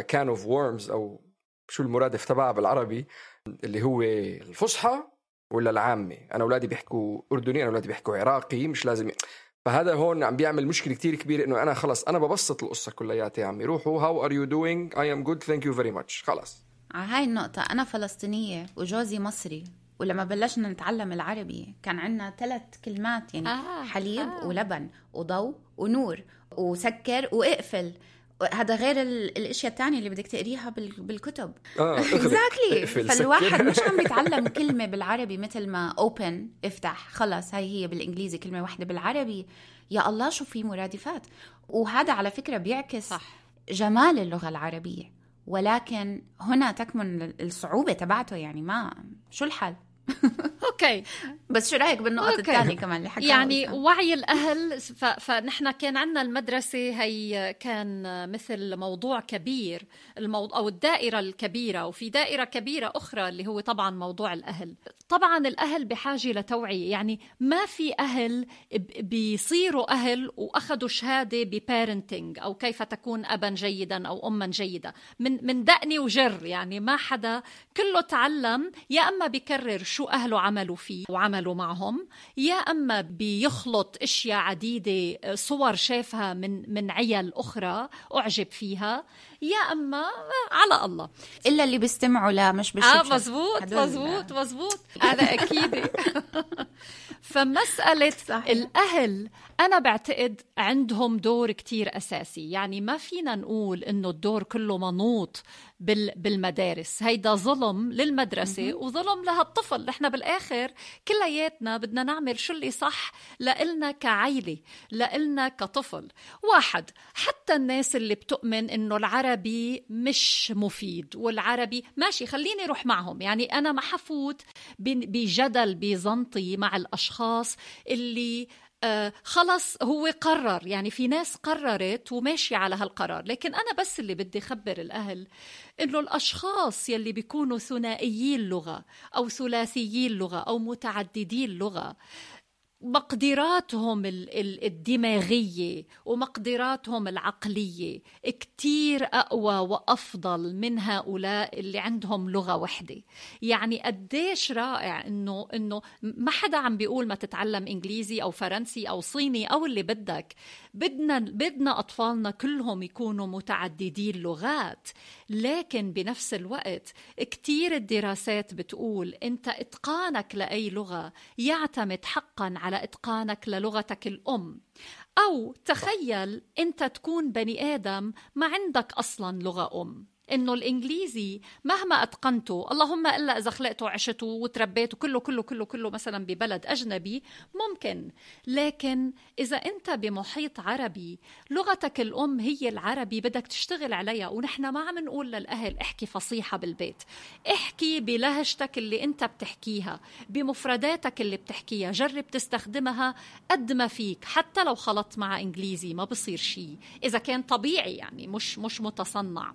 A: كان of worms أو شو المرادف تبعها بالعربي اللي هو الفصحى. ولا العامه أنا أولادي بيحكوا أردني أنا أولادي بيحكوا عراقي مش لازم فهذا هون عم بيعمل مشكلة كتير كبيرة إنه أنا خلص أنا ببسط القصة كلياتها يا عمي. روحوا how are you doing I am good thank you very much خلص.
B: على هاي النقطة. أنا فلسطينية وجوزي مصري ولما بلشنا نتعلم العربي كان عندنا ثلاث كلمات يعني آه حليب آه. ولبن وضوء ونور وسكر وإقفل. هذا غير الأشياء الثانية اللي بدك تقريها بالكتب.
A: آه
B: exactly فالواحد مش عم بيتعلم كلمة بالعربي مثل ما open افتح خلص. هاي هي بالإنجليزي كلمة واحدة بالعربي يا الله شو في مرادفات. وهذا على فكرة بيعكس صح. جمال اللغة العربية. ولكن هنا تكمن الصعوبة تبعته يعني ما شو الحل؟
C: okay
B: بس شو رأيك بالنقط
C: okay.
B: الثانية كمان اللي حكاها
C: يعني
B: أسامة؟
C: وعي الأهل ف... فنحن كان عندنا المدرسة هي كان مثل موضوع كبير الموضوع أو الدائرة الكبيرة وفي دائرة كبيرة أخرى اللي هو طبعا موضوع الأهل طبعا الأهل بحاجة لتوعيه يعني ما في أهل ب- بيصيروا أهل وأخذوا شهادة ببارنتنج أو كيف تكون ابا جيدا أو اما جيده من من دقني وجر يعني ما حدا كله تعلم يا أما بيكرر شو اهله عملوا فيه وعملوا معهم. يا أما بيخلط أشياء عديدة صور شافها من من عيال أخرى أعجب فيها. يا أما على الله.
B: إلا اللي بيستمعوا لا مش بالشبشب
C: مزبوط
B: هدول-
C: مزبوط مزبوط. هذا أكيد. فمسألة
B: صحيح.
C: الأهل أنا بعتقد عندهم دور كتير أساسي. يعني ما فينا نقول إنه الدور كله منوط بالمدارس. هيدا ظلم للمدرسة وظلم لهالطفل نحن بالآخر كلياتنا بدنا نعمل شو اللي صح لإلنا كعيلة لإلنا كطفل. واحد حتى الناس اللي بتؤمن إنه العربي مش مفيد والعربي ماشي خليني روح معهم. يعني أنا ما حفوت بجدل بزنطي مع الأشخاص اللي خلص هو قرر يعني في ناس قررت وماشية على هالقرار. لكن أنا بس اللي بدي خبر الأهل إنه الأشخاص يلي بيكونوا ثنائيي اللغة أو ثلاثيي اللغة أو متعددي اللغة مقدراتهم ال- ال- الدماغية ومقدراتهم العقلية كتير أقوى وأفضل من هؤلاء اللي عندهم لغة وحدة. يعني قديش رائع إنه إنه ما حدا عم بيقول ما تتعلم إنجليزي أو فرنسي أو صيني أو اللي بدك. بدنا بدنا أطفالنا كلهم يكونوا متعددي اللغات لكن بنفس الوقت كتير الدراسات بتقول أنت إتقانك لأي لغة يعتمد حقا على إتقانك للغتك الأم. أو تخيل أنت تكون بني آدم ما عندك أصلا لغة أم. إنه الإنجليزي مهما أتقنته اللهم إلا إذا خلقت وعشت وتربيت وكله كله كله كله مثلا ببلد أجنبي ممكن. لكن إذا أنت بمحيط عربي لغتك الأم هي العربي بدك تشتغل عليها. ونحن ما عم نقول للأهل احكي فصيحة بالبيت. احكي بلهجتك اللي أنت بتحكيها بمفرداتك اللي بتحكيها. جرب تستخدمها قد ما فيك حتى لو خلطت مع إنجليزي ما بصير شيء إذا كان طبيعي يعني مش مش متصنع.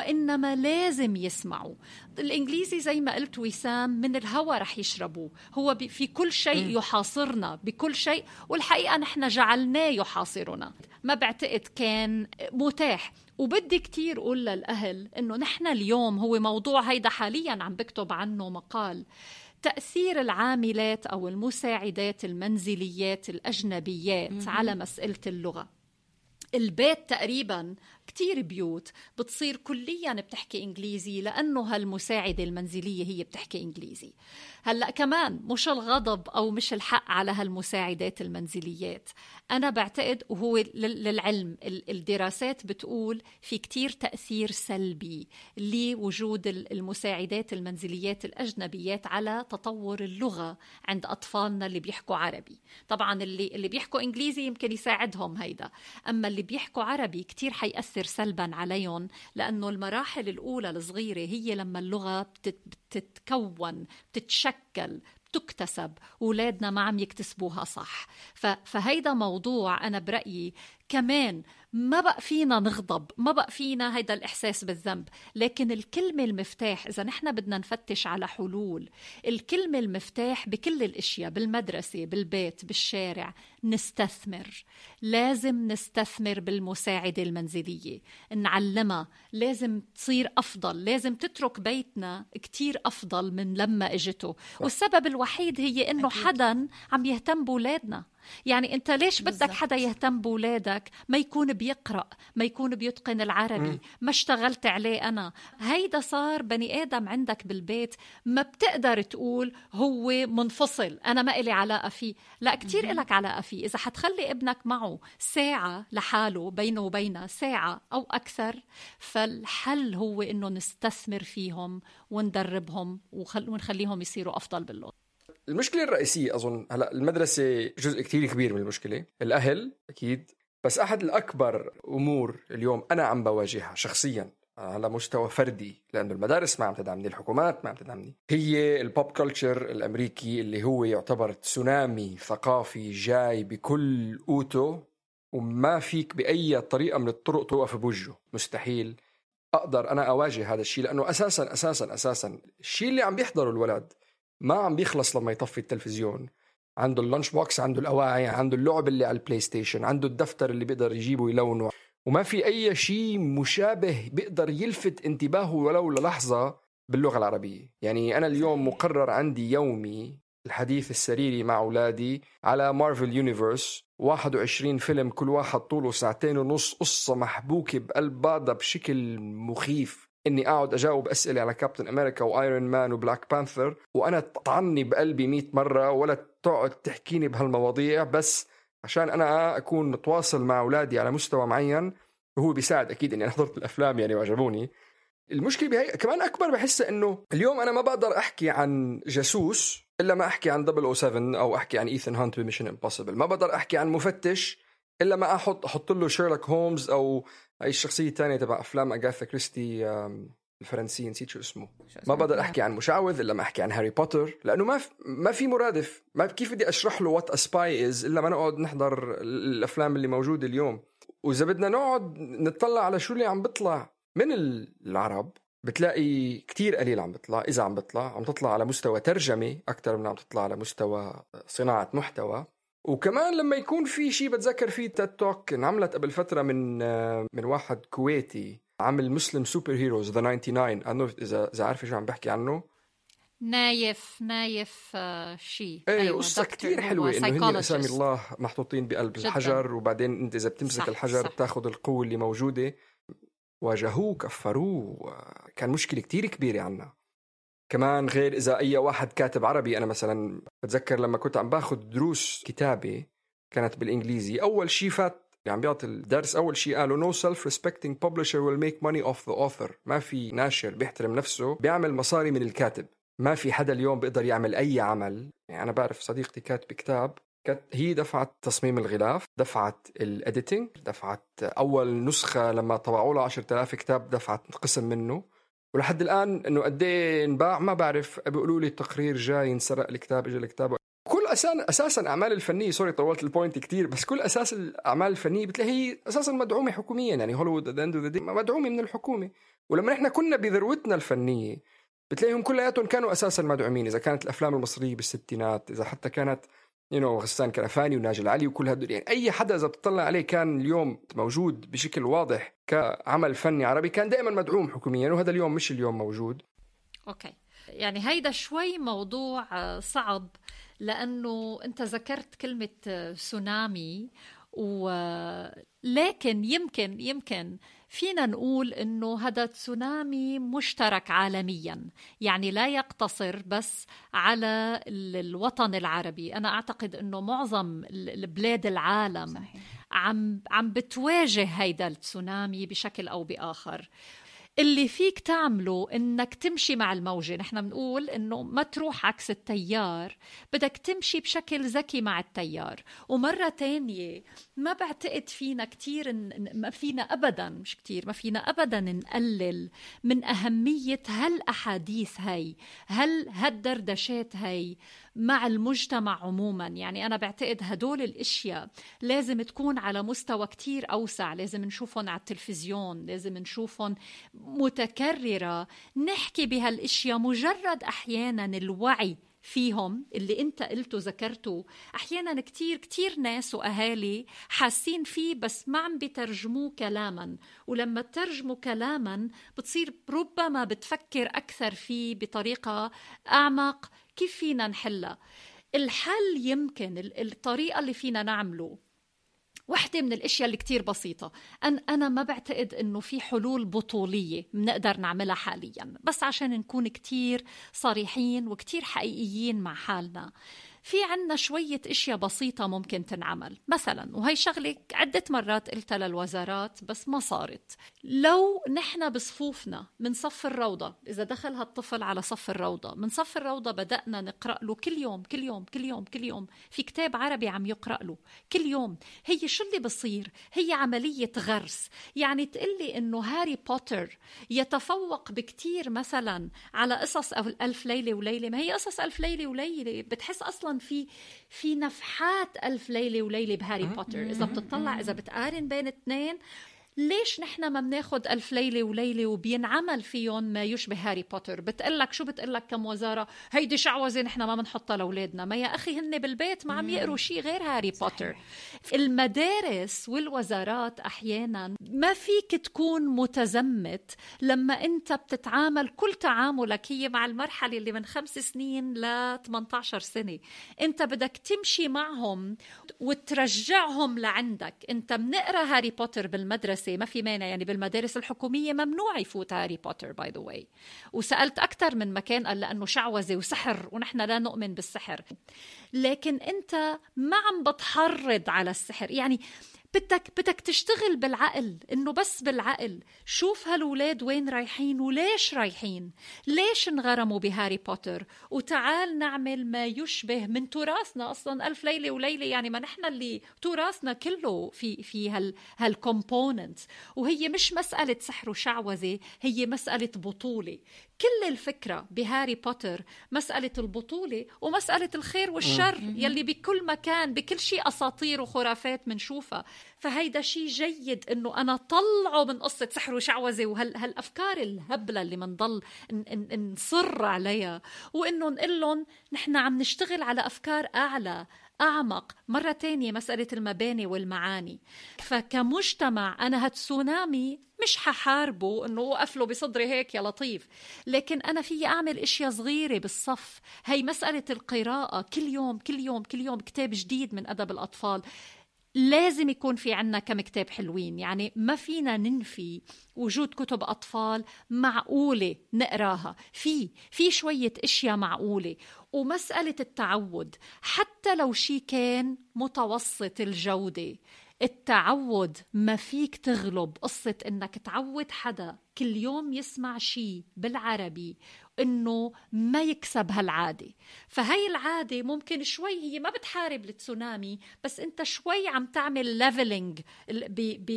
C: وإنما لازم يسمعوا. الإنجليزي زي ما قلت وسام من الهوى رح يشربوه. هو في كل شيء يحاصرنا بكل شيء. والحقيقة نحن جعلناه يحاصرنا ما بعتقد كان متاح. وبدي كتير أقول للأهل إنه نحن اليوم هو موضوع هيدا حاليا عم بكتب عنه مقال. تأثير العاملات أو المساعدات المنزليات الأجنبيات على مسألة اللغة. البيت تقريبا كتير بيوت بتصير كليا بتحكي إنجليزي لأنه هالمساعدة المنزلية هي بتحكي إنجليزي. هلأ كمان مش الغضب أو مش الحق على هالمساعدات المنزليات. أنا بعتقد وهو لل- للعلم ال- الدراسات بتقول في كتير تأثير سلبي لوجود ال- المساعدات المنزليات الأجنبيات على تطور اللغة عند أطفالنا اللي بيحكوا عربي. طبعا اللي اللي بيحكوا إنجليزي يمكن يساعدهم هيدا. أما اللي بيحكوا عربي كتير حيأثر سلبا عليهم لأنه المراحل الأولى الصغيرة هي لما اللغة بتت- بتتكون بتتشكل بتكتسب اولادنا ما عم يكتسبوها صح. فهيدا موضوع أنا برأيي كمان ما بقى فينا نغضب ما بقى فينا هيدا الإحساس بالذنب لكن الكلمة المفتاح إذا نحن بدنا نفتش على حلول الكلمة المفتاح بكل الأشياء بالمدرسة بالبيت بالشارع نستثمر. لازم نستثمر بالمساعدة المنزلية. نعلمها. لازم تصير أفضل. لازم تترك بيتنا كتير أفضل من لما إجته. والسبب الوحيد هي إنه حدا عم يهتم بولادنا. يعني أنت ليش بدك. حدا يهتم بولادك؟ ما يكون بيقرأ ما يكون بيتقن العربي. ما اشتغلت عليه أنا. هيدا صار بني آدم عندك بالبيت ما بتقدر تقول هو منفصل. أنا ما إلي علاقة فيه. لا كتير إلك علاقة فيه إذا حتخلي ابنك معه ساعة لحاله بينه وبينها ساعة أو أكثر فالحل هو إنه نستثمر فيهم وندربهم ونخليهم يصيروا أفضل باللغة
A: المشكلة الرئيسية أظن هلأ المدرسة جزء كتير كبير من المشكلة. الأهل أكيد بس أحد الأكبر أمور اليوم أنا عم بواجهها شخصيا. على مستوى فردي لأنه المدارس ما عم تدعمني الحكومات ما عم تدعمني. هي البوب كلتشر الأمريكي اللي هو يعتبر تسونامي ثقافي جاي بكل قوته وما فيك بأي طريقة من الطرق توقف بوجهه. مستحيل أقدر أنا أواجه هذا الشيء لأنه أساسا أساسا أساسا الشيء اللي عم بيحضره الولد ما عم بيخلص لما يطفي التلفزيون. عنده ال lunch box عنده الأواعي عنده اللعب اللي على ال PlayStation عنده الدفتر اللي بيقدر يجيبه يلونه وما في أي شيء مشابه بيقدر يلفت انتباهه ولو للحظة باللغة العربية. يعني أنا اليوم مقرر عندي يومي الحديث السريري مع أولادي على Marvel Universe 21 فيلم كل واحد طوله ساعتين ونص قصة محبوكة بقلب بعضها بشكل مخيف. إني أقعد أجاوب أسئلة على Captain America و Iron Man و Black Panther وأنا تطعني بقلبي 100 مرة ولا تقعد تحكيني بهالمواضيع بس عشان أنا أكون متواصل مع أولادي على مستوى معين وهو بيساعد أكيد إني أنا حضرت الافلام يعني وعجبوني المشكلة بهي كمان أكبر بحسها إنه اليوم أنا ما بقدر أحكي عن جاسوس إلا ما أحكي عن 007 أو أحكي عن Ethan Hunt ب Mission Impossible ما بقدر أحكي عن مفتش إلا ما أحط أحط له شيرلوك هومز أو أي الشخصية الثانية تبع أفلام اغاثا كريستي الفرنسي نسيت شو اسمه. ما بقدر أحكي عن مشعوذ إلا ما أحكي عن هاري بوتر لأنه ما في ما في مرادف. ما كيف بدي أشرح له what spy is إلا ما نقعد نحضر الأفلام اللي موجودة اليوم. وإذا بدنا نقعد نطلع على شو اللي عم بيطلع. من العرب بتلاقي كتير قليل عم بيطلع. إذا عم بيطلع عم تطلع على مستوى ترجمة أكثر من عم تطلع على مستوى صناعة محتوى. وكمان لما يكون في شيء بتذكر فيه TED Talk انعملت قبل فترة من من واحد كويتي. عمل مسلم superheroes The 99 أنا إذا إذا عارفة شو عم بحكي عنه؟
C: نايف نايف آه شيء
A: إيه أيوة قصة كثير حلوة إنه هن أسامي الله محطوطين بقلب جداً. الحجر وبعدين أنت إذا بتمسك صح الحجر صح. بتاخذ القوة اللي موجودة. واجهوه كفروه كان مشكلة كتير كبيرة عنا. كمان غير إذا أي واحد كاتب عربي أنا مثلا بتذكر لما كنت عم باخذ دروس كتابة كانت بالإنجليزي أول شيء فات اللي عم بيعطي الدرس أول شيء قالوا no self-respecting publisher will make money off the author. ما في ناشر بيحترم نفسه بيعمل مصاري من الكاتب. ما في حدا اليوم بيقدر يعمل أي عمل. يعني أنا بعرف صديقتي كاتبة كتاب كانت هي دفعت تصميم الغلاف دفعت ال editing دفعت أول نسخة لما طبعوا له 10000 كتاب دفعت قسم منه. ولحد الآن إنه قد إيه انباع ما بعرف. بيقولوا لي التقرير جاي انسرق الكتاب اجى الكتاب. أساسا أساسا أعمال الفنية sorry طولت ال point كتير بس كل أساس الأعمال الفنية بتلاقي هي أساسا مدعومة حكوميا يعني هوليوود مدعومة من الحكومة. ولما إحنا كنا بذروتنا الفنية بتلاقيهم كلياتهم كانوا أساسا مدعومين إذا كانت الأفلام المصرية بالستينات إذا حتى كانت you know غسان كرفاني وناجي العلي وكل هدول. يعني أي حدا إذا بتطلع عليه كان اليوم موجود بشكل واضح كعمل فني عربي كان دائما مدعوم حكوميا وهذا اليوم مش اليوم موجود.
C: okay. يعني هيدا شوي موضوع آه، صعب. لأنه أنت ذكرت كلمة آه، سونامي ولكن يمكن يمكن فينا نقول إنه هذا تسونامي مشترك عالميا. يعني لا يقتصر بس على الوطن العربي. أنا أعتقد إنه معظم البلاد العالم صحيح. عم عم بتواجه هيدا التسونامي بشكل أو بآخر. اللي فيك تعمله إنك تمشي مع الموجة. نحن بنقول إنه ما تروح عكس التيار بدك تمشي بشكل ذكي مع التيار. ومرة تانية ما بعتقد فينا كتير ما فينا ابدا مش كتير ما فينا ابدا نقلل من أهمية هالأحاديث هي هل هالدردشات هي مع المجتمع عموما. يعني أنا بعتقد هدول الأشياء لازم تكون على مستوى كتير أوسع. لازم نشوفهم على التلفزيون لازم نشوفهم متكررة. نحكي بهالأشياء مجرد أحيانا الوعي فيهم اللي أنت قلته ذكرته. أحيانا كتير كتير ناس وأهالي حاسين فيه بس ما عم بترجموه كلاما. ولما ترجموا كلاما بتصير ربما بتفكر أكثر فيه بطريقة أعمق. كيف فينا نحلها؟ الحل يمكن الطريقة اللي فينا نعمله. واحدة من الأشياء اللي كتير بسيطة. أن أنا ما بعتقد أنه في حلول بطولية بنقدر نعملها حاليا. بس عشان نكون كتير صريحين وكتير حقيقيين مع حالنا. في عنا شوية إشياء بسيطة ممكن تنعمل. مثلا وهي شغلة عدة مرات قلتها للوزارات بس ما صارت. لو نحن بصفوفنا من صف الروضة إذا دخل هالطفل على صف الروضة من صف الروضة بدأنا نقرأ له كل يوم كل يوم كل يوم كل يوم في كتاب عربي عم يقرأ له كل يوم. هي شو اللي بصير؟ هي عملية غرس. يعني تقلي إنه هاري بوتر يتفوق بكتير مثلا على قصص ألف ليلة وليلة. ما هي قصص ألف ليلة وليلة بتحس أصلا في في نفحات ألف ليلة وليلة بهاري بوتر. إذا بتطلع إذا بتقارن بين اثنين ليش نحن ما بناخد ألف ليلة وليلة وبينعمل فيهم ما يشبه هاري بوتر؟ بتقلك شو بتقلك كم وزارة؟ هيدي شعوذة نحن ما بنحطها لأولادنا. ما يا أخي هن بالبيت ما عم يقروا شيء غير هاري بوتر. المدارس والوزارات أحيانا ما فيك تكون متزمت لما أنت بتتعامل كل تعاملك هي مع المرحلة اللي من خمس سنين ل 18 سنة. أنت بدك تمشي معهم وترجعهم لعندك. أنت بنقرأ هاري بوتر بالمدرسة المدرسة ما في مانع يعني بالمدارس الحكومية ممنوع يفوت هاري بوتر by the way وسألت أكثر من مكان قال لأنه شعوذة وسحر ونحن لا نؤمن بالسحر. لكن أنت ما عم بتحرض على السحر. يعني بدك بدك تشتغل بالعقل إنه بس بالعقل. شوف هالولاد وين رايحين وليش رايحين. ليش انغرموا بهاري بوتر؟ وتعال نعمل ما يشبه من تراثنا أصلا. ألف ليلة وليلة يعني ما نحن اللي تراثنا كله في في هال هال component وهي مش مسألة سحر وشعوذة هي مسألة بطولة. كل الفكرة بهاري بوتر مسألة البطولة ومسألة الخير والشر يلي بكل مكان بكل شيء أساطير وخرافات منشوفها فهيدا شيء جيد إنه أنا طلعه من قصة سحر وشعوذة وهالافكار الهبلة اللي منضل نصر عليها. وإنه نقول لهم نحن عم نشتغل على أفكار أعلى أعمق. مرة تانية مسألة المباني والمعاني. فكمجتمع أنا هالتسونامي مش ححاربه إنه وقف له بصدري هيك يا لطيف. لكن أنا في أعمل اشياء صغيرة بالصف. هي مسألة القراءة. كل يوم كل يوم كل يوم كتاب جديد من أدب الأطفال. لازم يكون في عنا كم كتاب حلوين. يعني ما فينا ننفي وجود كتب أطفال معقولة نقراها. في في شوية أشياء معقولة. ومسألة التعود حتى لو شي كان متوسط الجودة التعود ما فيك تغلب قصة إنك تعود حدا كل يوم يسمع شيء بالعربي إنه ما يكسب هالعادة. فهي العادة ممكن شوي هي ما بتحارب التسونامي بس أنت شوي عم تعمل ليفلينج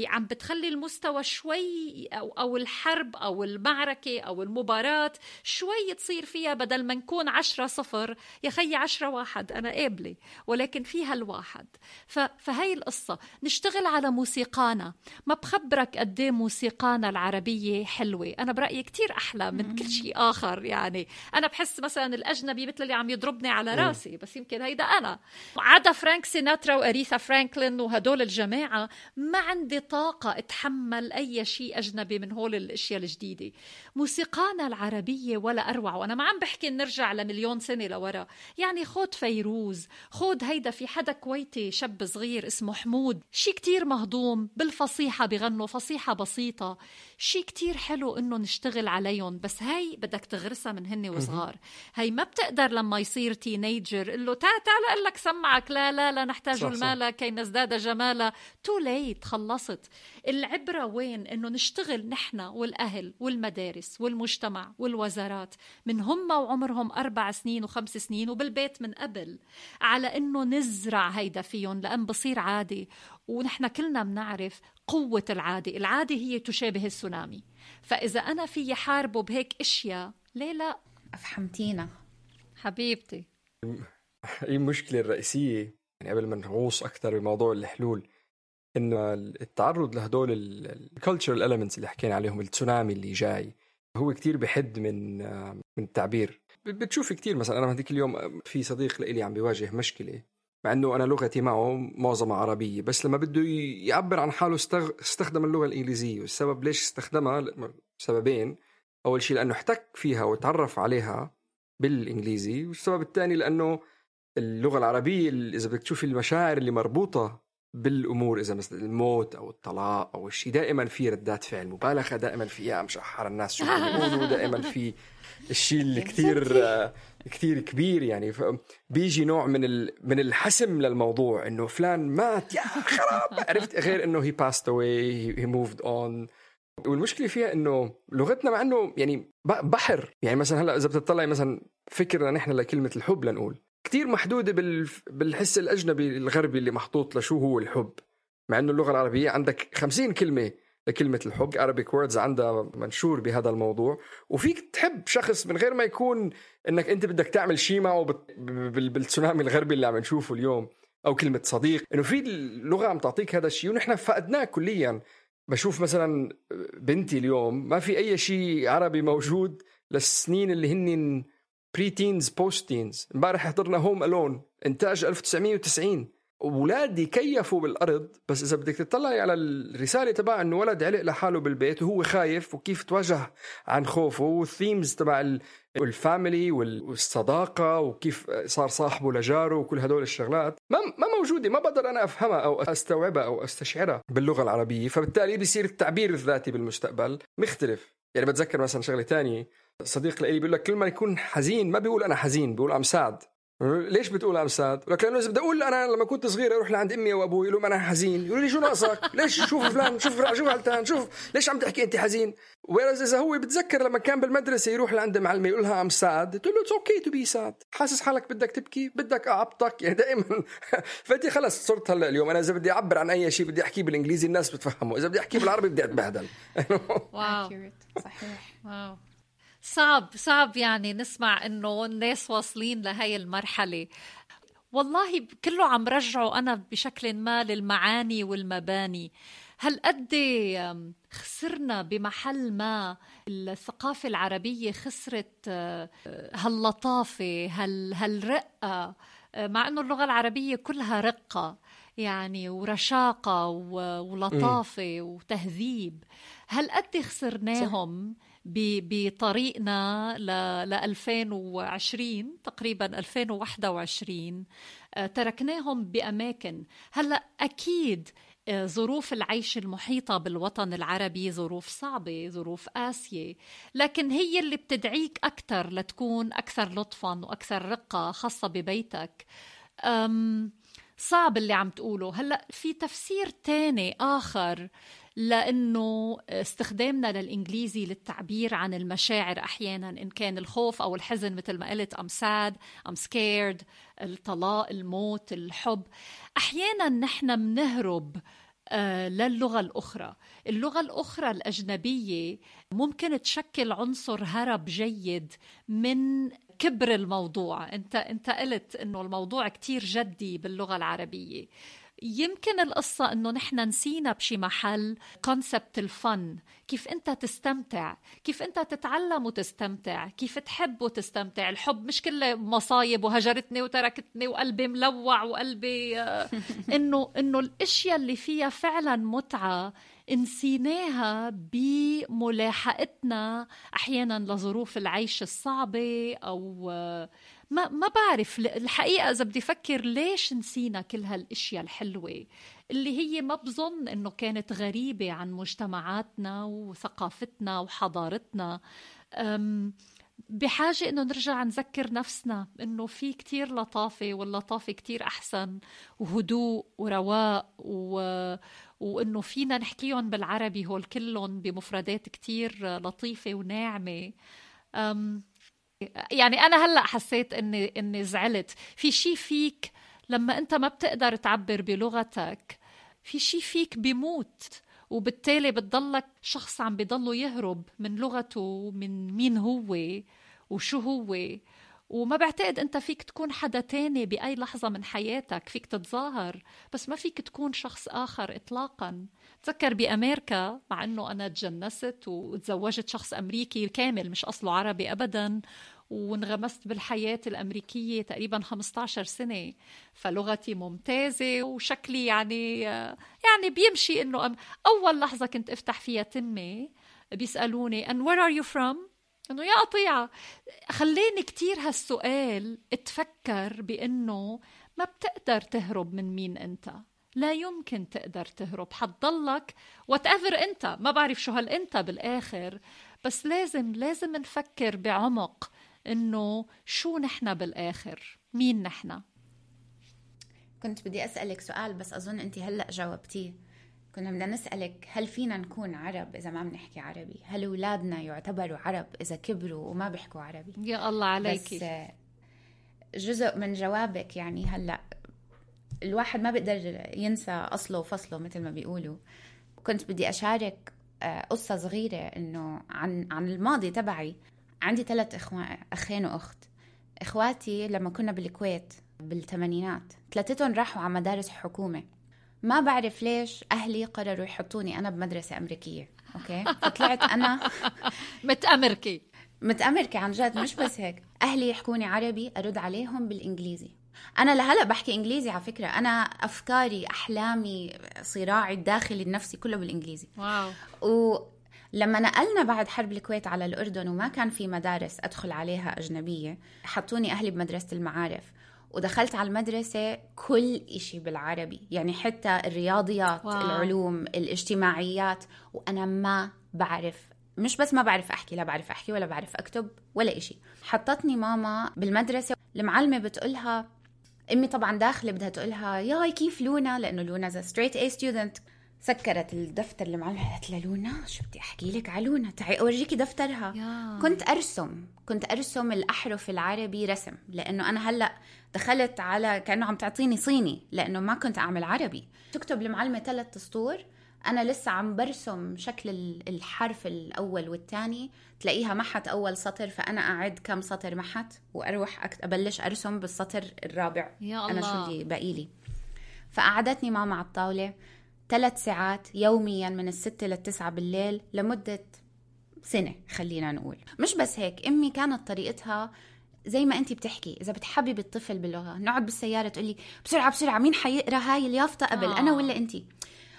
C: عم بتخلي المستوى شوي أو, أو الحرب أو المعركة أو المباراة شوي تصير فيها بدل ما نكون عشرة صفر. يا خي عشرة واحد أنا قابلة ولكن فيها الواحد فهي القصة. نشتغل على موسيقانا. ما بخبرك قد إيه موسيقانا العربية حلوة. أنا برأيي كتير أحلى من كل شيء آخر. يعني. أنا بحس مثلا الأجنبي مثل اللي عم يضربني على راسي بس يمكن هيدا أنا. عدا فرانك سيناترا وأريثا فرانكلين وهدول الجماعة ما عندي طاقة أتحمل أي شيء أجنبي من هول الأشياء الجديدة. موسيقانا العربية ولا أروع. وأنا ما عم بحكي نرجع لمليون سنة لورا. يعني خود فيروز خود هيدا في حدا كويتي شاب صغير اسمه حمود. شي كتير مهضوم بالفصيحة بغنوا فصيحة بسيطة. شي كتير حلو إنه نشتغل عليهم. بس هاي بدك تغرسها من هن وصغار. هاي ما بتقدر لما يصير teenager قل له تعال تعال أقول لك سمعك لا لا لا نحتاج المال كي نزداد جمالا. too late خلصت. العبرة وين؟ إنه نشتغل نحن والأهل والمدارس. والمجتمع والوزارات من هم وعمرهم أربع سنين وخمس سنين وبالبيت من قبل على إنه نزرع هيدا فيهم لأن بصير عادي. ونحن كلنا بنعرف قوة العادة العادة هي تشابه السونامي. فإذا أنا في حاربه بهيك أشياء ليه لا؟
B: أفهمتينا.
C: حبيبتي.
A: هي المشكلة الرئيسية يعني قبل ما نغوص أكثر بموضوع الحلول إنه التعرض لهدول الكالتشرال elements اللي حكينا عليهم التسونامي اللي جاي هو كتير بحد من من التعبير. بتشوف كتير مثلا أنا هذيك اليوم في صديق لإلي عم بيواجه مشكلة مع إنه أنا لغتي معه معظمها عربية بس لما بده يعبر عن حاله استخدم اللغة الإنجليزية والسبب ليش استخدمها؟ سببين. أول شيء لأنه احتك فيها وتعرف عليها بالإنجليزي والسبب الثاني لأنه اللغة العربية إذا بدك تشوفي المشاعر اللي مربوطة بالأمور إذا مثلا الموت أو الطلاق أو الشيء دائما في ردات فعل مبالغة دائما في يا مشحر الناس شو بيقولوا دائما في الشيء اللي كثير كثير كبير يعني. بيجي نوع من ال... من الحسم للموضوع إنه فلان مات يا خراب! عرفت؟ غير إنه هي passed away هي moved on والمشكلة فيها إنه لغتنا مع إنه يعني بحر. يعني مثلا هلأ إذا بتطلعي مثلا فكرنا نحن لكلمة الحب لنقول. كثير محدودة بال... بالحس الأجنبي الغربي اللي محطوط لشو هو الحب. مع إنه اللغة العربية عندك خمسين كلمة لكلمة الحب. Arabic ووردز عندها منشور بهذا الموضوع. وفيك تحب شخص من غير ما يكون إنك أنت بدك تعمل شيء معه بالتسونامي الغربي اللي عم نشوفه اليوم أو كلمة صديق. إنه في اللغة عم تعطيك هذا الشيء ونحن فقدناه كليا. بشوف مثلا بنتي اليوم ما في أي شيء عربي موجود للسنين اللي هن pre-teens post-teens امبارح حضرنا Home Alone انتاج 1990 أولادي كيفوا بالأرض بس إذا بدك تطلعي على الرسالة تبع إنه ولد علق لحاله بالبيت وهو خايف وكيف تواجه عن خوفه وال themes تبع الفاميلي والصداقة وكيف صار صاحبه لجاره وكل هدول الشغلات. ما موجودة ما بقدر أنا أفهمها أو أستوعبها أو أستشعرها باللغة العربية. فبالتالي بيصير التعبير الذاتي بالمستقبل مختلف. يعني بتذكر مثلا شغلة تانية. صديق لي بيقول لك كل ما يكون حزين ما بيقول أنا حزين بيقول I'm sad ليش بتقول I'm sad؟ لك لأنه إذا بدي أقول أنا لما كنت صغير أروح لعند أمي وأبوي يقولوا أنا حزين، يقولوا لي شو ناقصك؟ ليش شوف فلان؟ شوف شو غلطان شوف ليش عم تحكي أنت حزين؟ whereas إذا هو بتذكر لما كان بالمدرسة يروح لعند معلمة يقول لها I'm sad، تقول له it's okay to be sad، حاسس حالك بدك تبكي؟ بدك أعبطك؟ يعني دائما. فأنت خلص صرت هلأ اليوم. أنا إذا بدي أعبر عن أي شيء بدي أحكيه بالإنجليزي الناس بتفهمه، إذا بدي أحكيه بالعربي بدي أتبهدل.
C: واو صحيح. واو صعب صعب يعني نسمع إنه الناس واصلين لهي المرحلة. والله كله عم رجعه أنا بشكل ما للمعاني والمباني. هل قد خسرنا بمحل ما الثقافة العربية خسرت آه، هاللطافة هال هالرقة؟ آه، مع إنه اللغة العربية كلها رقة يعني ورشاقة ولطافة وتهذيب. هل قد خسرناهم؟ بطريقنا ل 2020 تقريبا 2021 آه، تركناهم بأماكن. هلأ أكيد آه، ظروف العيش المحيطة بالوطن العربي ظروف صعبة ظروف قاسية لكن هي اللي بتدعيك أكثر لتكون أكثر لطفا وأكثر رقة خاصة ببيتك. صعب اللي عم تقوله. هلأ في تفسير تاني آخر لأنه استخدامنا للإنجليزي للتعبير عن المشاعر أحيانا إن كان الخوف أو الحزن مثل ما قلت I'm sad I'm scared الطلاق الموت الحب. أحيانا نحن بنهرب آه، للغة الأخرى. اللغة الأخرى الأجنبية ممكن تشكل عنصر هرب جيد من كبر الموضوع. أنت أنت قلت إنه الموضوع كتير جدي باللغة العربية. يمكن القصة إنه نحن نسينا بشي محل كونسبت الفن. كيف أنت تستمتع؟ كيف أنت تتعلم وتستمتع؟ كيف تحب وتستمتع؟ الحب مش كله مصايب وهجرتني وتركتني وقلبي ملوع وقلبي آه، إنه إنه الأشياء اللي فيها فعلا متعة نسيناها بملاحقتنا أحيانا لظروف العيش الصعبة أو آه، ما ما بعرف الحقيقة إذا بدي أفكر ليش نسينا كل هالأشياء الحلوة اللي هي ما بظن إنه كانت غريبة عن مجتمعاتنا وثقافتنا وحضارتنا. بحاجة إنه نرجع نذكر نفسنا إنه في كتير لطافة واللطافة كتير أحسن وهدوء ورواء و... وإنه فينا نحكيهم بالعربي هول كلهم بمفردات كتير لطيفة وناعمة. أم يعني أنا هلأ حسيت إني إني زعلت. في شيء فيك لما أنت ما بتقدر تعبر بلغتك في شيء فيك بيموت وبالتالي بتضلك شخص عم بضله يهرب من لغته من مين هو وشو هو. وما بعتقد أنت فيك تكون حدا تاني بأي لحظة من حياتك فيك تتظاهر. بس ما فيك تكون شخص آخر اطلاقا. تذكر بأمريكا مع إنه أنا تجنست وتزوجت شخص أمريكي كامل مش أصله عربي ابدا. وانغمست بالحياة الأمريكية تقريبا 15 سنة. فلغتي ممتازة وشكلي يعني يعني بيمشي إنه أول لحظة كنت أفتح فيها تمي بيسألوني and where are you from? إنه يا قطيعة خليني كتير هالسؤال أتفكر بإنه ما بتقدر تهرب من مين أنت. لا يمكن تقدر تهرب. حتضلك وات أنت. ما بعرف شو هالانت بالآخر. بس لازم لازم نفكر بعمق. إنه شو نحن بالآخر؟ مين نحن؟
B: كنت بدي أسألك سؤال بس أظن انت هلأ جاوبتيه. كنا بدنا نسألك هل فينا نكون عرب إذا ما بنحكي عربي؟ هل أولادنا يعتبروا عرب إذا كبروا وما بيحكوا عربي؟
C: يا الله عليك.
B: بس جزء من جوابك يعني هلأ الواحد ما بيقدر ينسى أصله وفصله مثل ما بيقولوا. كنت بدي أشارك آه، قصة صغيرة إنه عن عن الماضي تبعي. عندي ثلاث إخوان أخين وأخت. إخواتي لما كنا بالكويت بالثمانينات ثلاثتهم راحوا على مدارس حكومة. ما بعرف ليش أهلي قرروا يحطوني أنا بمدرسة أمريكية Okay؟ فطلعت أنا
C: متأمركي
B: متأمركة عن جد مش بس هيك. أهلي يحكوني عربي أرد عليهم بالإنجليزي. أنا لهلأ بحكي إنجليزي على فكرة. أنا أفكاري أحلامي صراعي الداخلي النفسي كله بالإنجليزي.
C: Wow.
B: ولما نقلنا بعد حرب الكويت على الأردن وما كان في مدارس أدخل عليها أجنبية حطوني أهلي بمدرسة المعارف ودخلت على المدرسة كل إشي بالعربي يعني حتى الرياضيات
C: wow.
B: العلوم الاجتماعيات وأنا ما بعرف مش بس ما بعرف أحكي لا بعرف أحكي ولا بعرف أكتب ولا إشي. حطتني ماما بالمدرسة المعلمة بتقولها أمي طبعا داخلة بدها تقولها ياي كيف لونا؟ لأنه لونا the straight A student سكرت الدفتر المعلمه قالت لها لونا شو بدي أحكي لك؟ على لونا تعي اورجيكي دفترها.
C: Yeah.
B: كنت أرسم كنت أرسم الأحرف العربي رسم لأنه أنا هلأ دخلت على كأنه عم تعطيني صيني لأنه ما كنت أعمل عربي. تكتب المعلمة ثلاث سطور. أنا لسه عم برسم شكل ال- الحرف الأول والثاني تلاقيها محت أول سطر فأنا أعد كم سطر محت وأروح أبلش أرسم بالسطر الرابع.
C: يا
B: أنا
C: الله.
B: شو اللي باقي لي. فقعدتني ماما على الطاولة. ثلاث ساعات يوميا من الستة للتسعة بالليل لمدة سنة خلينا نقول. مش بس هيك أمي كانت طريقتها زي ما انت بتحكي. إذا بتحببي الطفل باللغة نقعد بالسيارة تقولي بسرعة بسرعة مين حيقرأ هاي اليافطة؟ قبل
C: آه.
B: أنا ولا انت؟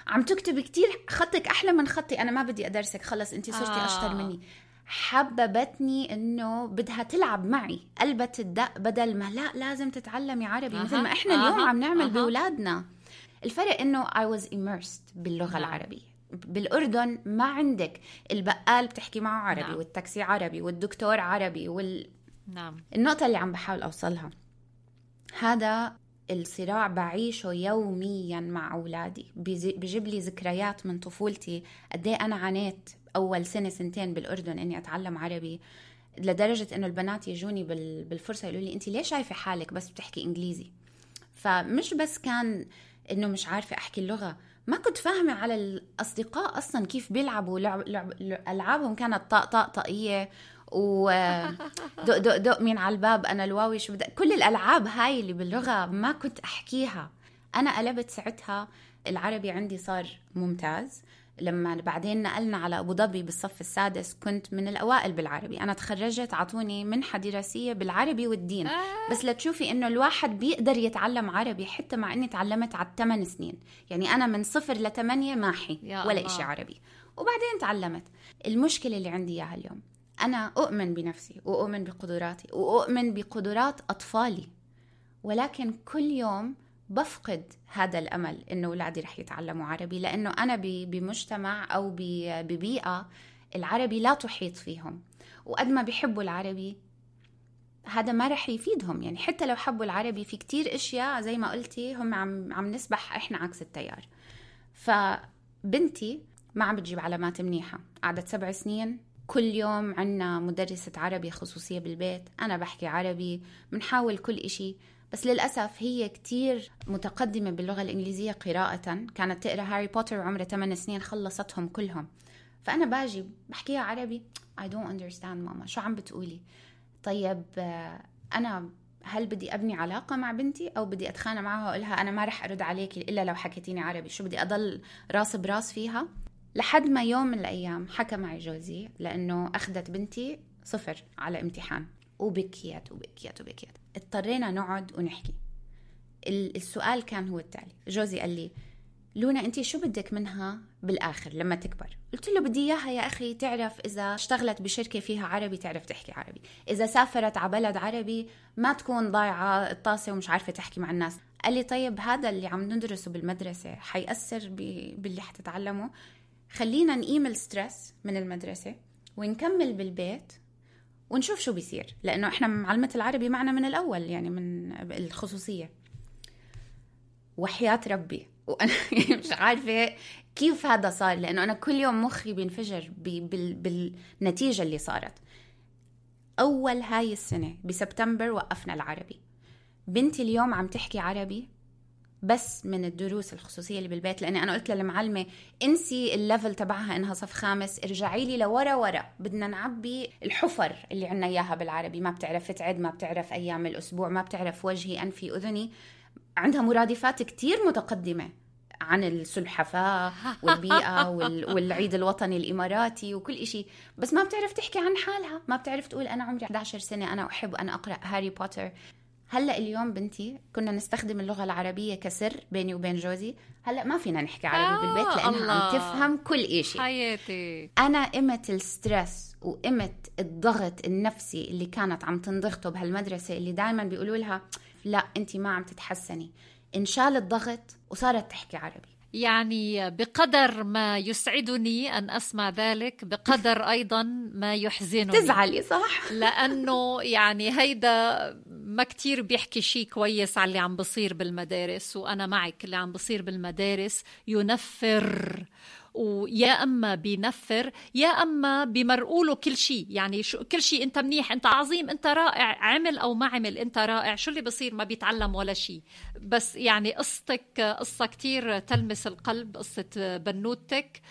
B: عم تكتبي كتير خطك أحلى من خطي. أنا ما بدي أدرسك. خلص انت صرتي
C: آه.
B: آه. أشطر مني. حببتني إنه بدها تلعب معي. قلبت الدق بدل ما لا لازم تتعلمي عربي
C: أها،
B: مثل ما إحنا
C: أها،
B: اليوم عم نعمل
C: أها.
B: بأولادنا. الفرق إنه I was immersed باللغة
C: نعم.
B: العربية. بالأردن ما عندك. البقال بتحكي معه عربي
C: نعم.
B: والتاكسي عربي والدكتور عربي وال...
C: نعم.
B: النقطة اللي عم بحاول أوصلها. هذا الصراع بعيشه يوميا مع أولادي. بيزي- بيجيب لي ذكريات من طفولتي. قد إيه أنا عانيت أول سنة سنتين بالأردن إني أتعلم عربي لدرجة إنه البنات يجوني بال- بالفرصة يقولوا لي أنت ليه شايفة حالك بس بتحكي إنجليزي؟ فمش بس كان إنه مش عارفة أحكي اللغة. ما كنت فاهمة على الأصدقاء أصلا كيف بيلعبوا. لعب لعب ألعابهم كانت طق طق طقية و دق دق دق مين على الباب. أنا الواوي شو بدك كل الألعاب هاي اللي باللغة ما كنت أحكيها. أنا قلبت ساعتها العربي عندي صار ممتاز. لما بعدين نقلنا على أبو ظبي بالصف السادس كنت من الأوائل بالعربي. أنا تخرجت عطوني منحه دراسيه بالعربي والدين. بس لتشوفي إنه الواحد بيقدر يتعلم عربي حتى مع إني تعلمت على الثمان سنين. يعني أنا من صفر لثمانية ماحي ولا. إشي عربي. وبعدين تعلمت. المشكلة اللي عندي إياها اليوم أنا أؤمن بنفسي وأؤمن بقدراتي وأؤمن بقدرات أطفالي. ولكن كل يوم بفقد هذا الأمل إنه أولادي رح يتعلموا عربي لأنه أنا ب- بمجتمع أو ب- ببيئة العربي لا تحيط فيهم. وقد ما بيحبوا العربي هذا ما رح يفيدهم. يعني حتى لو حبوا العربي في كتير أشياء زي ما قلتي هم عم عم نسبح إحنا عكس التيار. فبنتي ما عم بتجيب علامات منيحة. قعدت سبع سنين كل يوم عنا مدرسة عربي خصوصية بالبيت. أنا بحكي عربي بنحاول كل إشي. بس للأسف هي كتير متقدمة باللغة الإنجليزية قراءة. كانت تقرأ هاري بوتر وعمرها 8 سنين خلصتهم كلهم. فأنا باجي بحكيها عربي. I don't understand ماما. شو عم بتقولي؟ طيب آه، أنا هل بدي أبني علاقة مع بنتي أو بدي أتخانق معها وأقولها أنا ما رح أرد عليك إلا لو حكيتيني عربي؟ شو بدي أضل راس براس فيها؟ لحد ما يوم من الأيام حكى معي جوزي لأنه أخذت بنتي صفر على امتحان. وبكيت وبكيت وبكيت. اضطرينا نقعد ونحكي. ال- السؤال كان هو التالي. جوزي قال لي لونا انت شو بدك منها بالآخر لما تكبر؟ قلت له بدي إياها يا أخي تعرف إذا اشتغلت بشركة فيها عربي تعرف تحكي عربي. إذا سافرت على بلد عربي ما تكون ضايعة الطاسة ومش عارفة تحكي مع الناس. قال لي طيب هذا اللي عم ندرسه بالمدرسة حيأثر باللي حتتعلمه؟ خلينا نقيم الستريس من المدرسة ونكمل بالبيت ونشوف شو بيصير لأنه إحنا معلمة العربي معنا من الأول يعني من الخصوصية. وحياة ربي. وأنا مش عارفة كيف هذا صار لأنه أنا كل يوم مخي بينفجر بال... بالنتيجة اللي صارت. أول هاي السنة بسبتمبر وقفنا العربي. بنتي اليوم عم تحكي عربي بس من الدروس الخصوصية اللي بالبيت لأني أنا قلت للمعلمة انسي ال level تبعها إنها صف خامس ارجعي لي لورا ورا بدنا نعبي الحفر اللي عنا إياها بالعربي. ما بتعرف تعد ما بتعرف أيام الأسبوع ما بتعرف وجهي أنفي أذني. عندها مرادفات كتير متقدمة عن السلحفاة والبيئة والعيد الوطني الإماراتي وكل إشي. بس ما بتعرف تحكي عن حالها ما بتعرف تقول أنا عمري 11 سنة أنا أحب أن أقرأ هاري بوتر. هلا اليوم بنتي كنا نستخدم اللغة العربية كسر بيني وبين جوزي. هلا ما فينا نحكي عربي آه بالبيت لأنها الله. عم تفهم كل شيء
C: حياتي.
B: أنا قمت الستريس وقمت الضغط النفسي اللي كانت عم تنضغطه بهالمدرسة اللي دائما بيقولوا لها لا انت ما عم تتحسني. انشال الضغط وصارت تحكي عربي.
C: يعني بقدر ما يسعدني أن أسمع ذلك بقدر أيضا ما يحزنني.
B: تزعلي صح؟
C: لأنه يعني هيدا ما كتير بيحكي شيء كويس على اللي عم بصير بالمدارس وأنا معك اللي عم بصير بالمدارس ينفر ويا أما بينفر يا أما بمرقوله كل شيء. يعني شو كل شيء أنت منيح أنت عظيم أنت رائع عمل أو ما عمل أنت رائع. شو اللي بصير؟ ما بيتعلم ولا شيء. بس يعني قصتك قصة كتير تلمس القلب قصة بنوتك.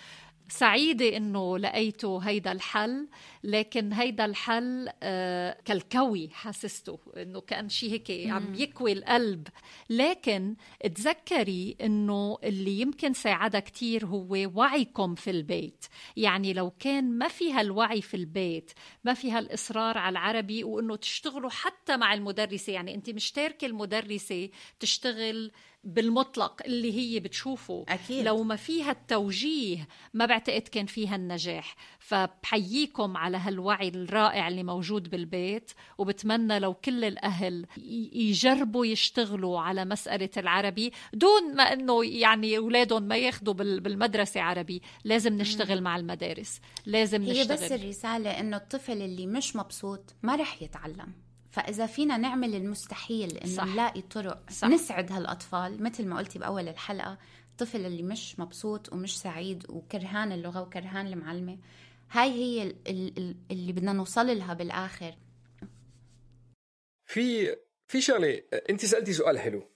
C: سعيدة إنه لقيته هيدا الحل لكن هيدا الحل آه كالكوي حاسسته إنه كان شيء هيك عم يكوي القلب. لكن تذكري إنه اللي يمكن ساعدها كتير هو وعيكم في البيت. يعني لو كان ما في هالوعي في البيت ما في هالإصرار على العربي وإنه تشتغلوا حتى مع المدرسة يعني أنت مشتركة المدرسة تشتغل بالمطلق اللي هي بتشوفه.
B: أكيد.
C: لو ما فيها التوجيه ما بعتقد كان فيها النجاح. فبحييكم على هالوعي الرائع اللي موجود بالبيت وبتمنى لو كل الأهل يجربوا يشتغلوا على مسألة العربي دون ما أنه يعني أولادهم ما ياخذوا بالمدرسة عربي. لازم نشتغل مع المدارس. لازم
B: هي
C: نشتغل.
B: هي بس الرسالة أنه الطفل اللي مش مبسوط ما رح يتعلم. فإذا فينا نعمل المستحيل إنه صح. نلاقي طرق صح. نسعد هالأطفال مثل ما قلتي بأول الحلقة الطفل اللي مش مبسوط ومش سعيد وكرهان اللغة وكرهان المعلمة هاي هي اللي بدنا نوصل لها بالآخر
A: في في شغلة أنت سألتي سؤال حلو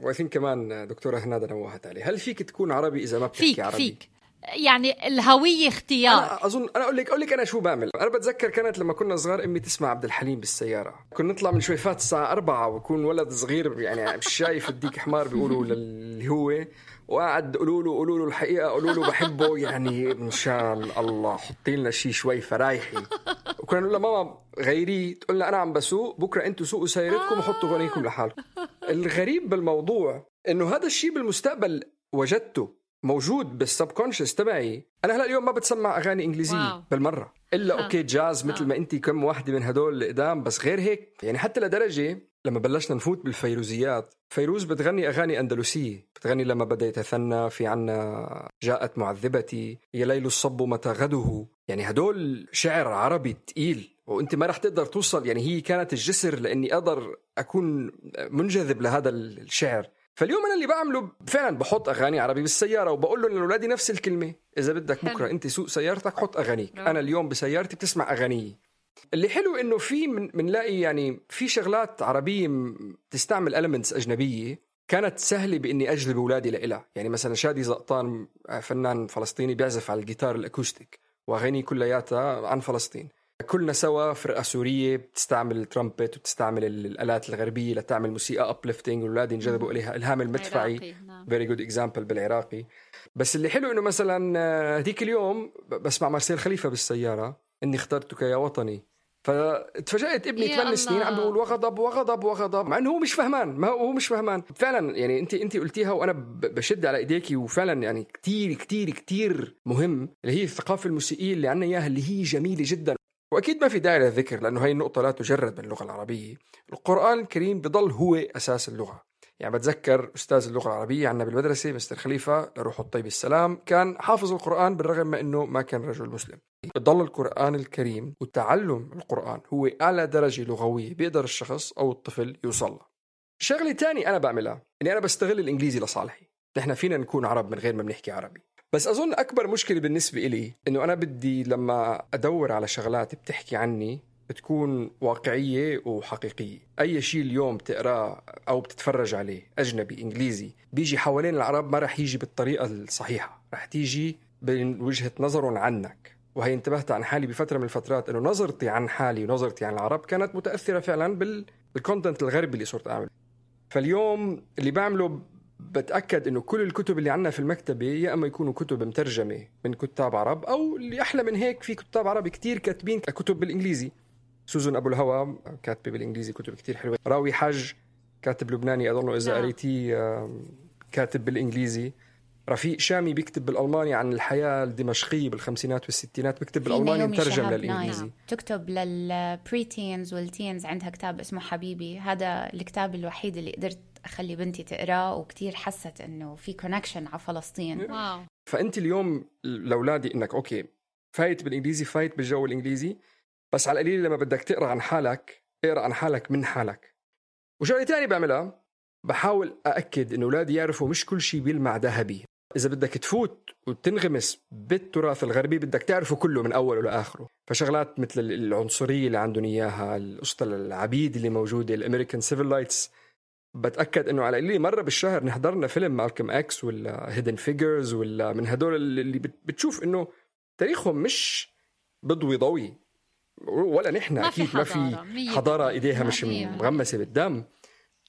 A: وأثين كمان دكتورة هنادة نوهت عليه هل فيك تكون عربي إذا ما بتحكي
C: فيك
A: عربي؟
C: فيك يعني الهوية اختيار.
A: أنا اظن أنا أقول لك أقول لك أنا شو بعمل. أنا بتذكر كانت لما كنا صغار أمي تسمع عبد الحليم بالسيارة. كنا نطلع من شويفات الساعة 4 ويكون ولد صغير يعني مش شايف الديك حمار بيقولوا اللي هو وقعد قولوا له قولوا له الحقيقة قولوا له بحبه. يعني مشان الله حطي لنا شيء شوي فرايحي. وكنا نقول ماما غيري. تقول لنا أنا عم بسوق بكرة أنتم سوقوا سيارتكم وحطوا غنيكم لحالكم. الغريب بالموضوع إنه هذا الشيء بالمستقبل وجدته. موجود بال subconscious تبعي. أنا هلا اليوم ما بتسمع أغاني إنجليزية wow. بالمرة. إلا ها. okay جاز مثل ما انت كم واحدة من هدول القدام بس غير هيك يعني حتى لدرجة لما بلشنا نفوت بالفيروزيات فيروز بتغني أغاني أندلسية. بتغني لما بدا يتثنى في عنا جاءت معذبتي يا ليل الصب متى غده. يعني هدول شعر عربي تقيل وأنت ما رح تقدر توصل. يعني هي كانت الجسر لأني أقدر أكون منجذب لهذا الشعر. فاليوم أنا اللي بعمله فعلا بحط أغاني عربي بالسيارة وبقول لهم لأولادي نفس الكلمة. إذا بدك بكرة أنت سوق سيارتك حط أغانيك. أنا اليوم بسيارتي بتسمع اغاني اللي حلو إنه في بنلاقي يعني في شغلات عربية بتستعمل elements أجنبية كانت سهلة بإني أجذب أولادي لإلها. يعني مثلا شادي زقطان فنان فلسطيني بيعزف على الجيتار ال acoustic واغاني كلياتها عن فلسطين. كلنا سوا فرقة سورية بتستعمل الترامبت وبتستعمل الآلات الغربية لتعمل موسيقى uplifting والاولاد ينجذبوا إليها. إلهام المدفعي. very good example بالعراقي. بس اللي حلو إنه مثلا هذيك اليوم بسمع مارسيل خليفة بالسيارة. إني اخترتك يا وطني. فتفاجأت ابني ثمان سنين عم بيقول وغضب وغضب وغضب. مع إنه هو مش فهمان. ما هو مش فهمان. فعلا يعني انت أنت قلتيها وأنا بشد على إيديكي. وفعلا يعني كثير كثير كثير مهم. اللي هي الثقافة الموسيقية اللي عنا إياها اللي هي جميلة جدا. وأكيد ما في داعي للذكر لأنه هاي النقطة لا تجرد من اللغة العربية. القرآن الكريم بضل هو أساس اللغة. يعني بتذكر أستاذ اللغة العربية عندنا بالمدرسة مستر خليفة لروح الطيب السلام كان حافظ القرآن بالرغم من إنه ما كان رجل مسلم. بضل القرآن الكريم وتعلم القرآن هو أعلى درجة لغوية بيقدر الشخص أو الطفل يوصل شغلة تاني أنا بعملها إني أنا بستغل الإنجليزي لصالحي. نحن فينا نكون عرب من غير ما بنحكي عربي. بس أظن أكبر مشكلة بالنسبة إلي إنه أنا بدي لما أدور على شغلات بتحكي عني بتكون واقعية وحقيقية. أي شيء اليوم تقراه أو بتتفرج عليه أجنبي إنجليزي بيجي حوالين العرب ما رح يجي بالطريقة الصحيحة. رح تيجي من وجهة نظرهم عنك. وهي انتبهت عن حالي بفترة من الفترات أنه نظرتي عن حالي ونظرتي عن العرب كانت متأثرة فعلا بال... بالكونتنت الغربي اللي صرت أعمل فاليوم اللي بعمله بتأكد إنه كل الكتب اللي عندنا في المكتبة يا إما يكونوا كتب مترجمة من كتاب عرب أو اللي أحلى من هيك في كتاب عربي كتير كاتبين كتب بالإنجليزي. سوزن أبو الهوى كاتبة بالإنجليزي كتب كتير حلوة. راوي حج كاتب لبناني أظن إذا
C: نعم.
A: قريتيه كاتب بالإنجليزي. رفيق شامي بيكتب بالألماني عن الحياة الدمشقية بالخمسينات والستينات بيكتب
B: بالألماني
A: مترجم
B: شهاب للإنجليزي. تكتب لل preteens وال teens عندها كتاب اسمه حبيبي. هذا الكتاب الوحيد اللي قدرت أخلي بنتي تقراه وكتير حست إنه في connection على فلسطين.
C: wow.
A: فأنت اليوم لأولادي إنك okay فايت بالإنجليزي فايت بالجو الإنجليزي بس على القليل لما بدك تقرأ عن حالك اقرأ عن حالك من حالك. وشغلة ثانية بعملها بحاول أأكد إنه أولادي يعرفوا مش كل شيء بيلمع ذهبي. إذا بدك تفوت وتنغمس بالتراث الغربي بدك تعرفه كله من أوله لآخره. فشغلات مثل العنصرية اللي عندهم إياها القصة العبيد اللي موجودة ال American civil rights بتأكد إنه على القليل مرة بالشهر نحضرنا فيلم Malcolm X ولا Hidden Figures ولا من هدول اللي بت- بتشوف إنه تاريخهم مش بضوي ضوي ولا نحن
C: ما في
A: أكيد ما في
C: حضارة،
A: حضارة.
C: إيديها
A: مش. مغمسة بالدم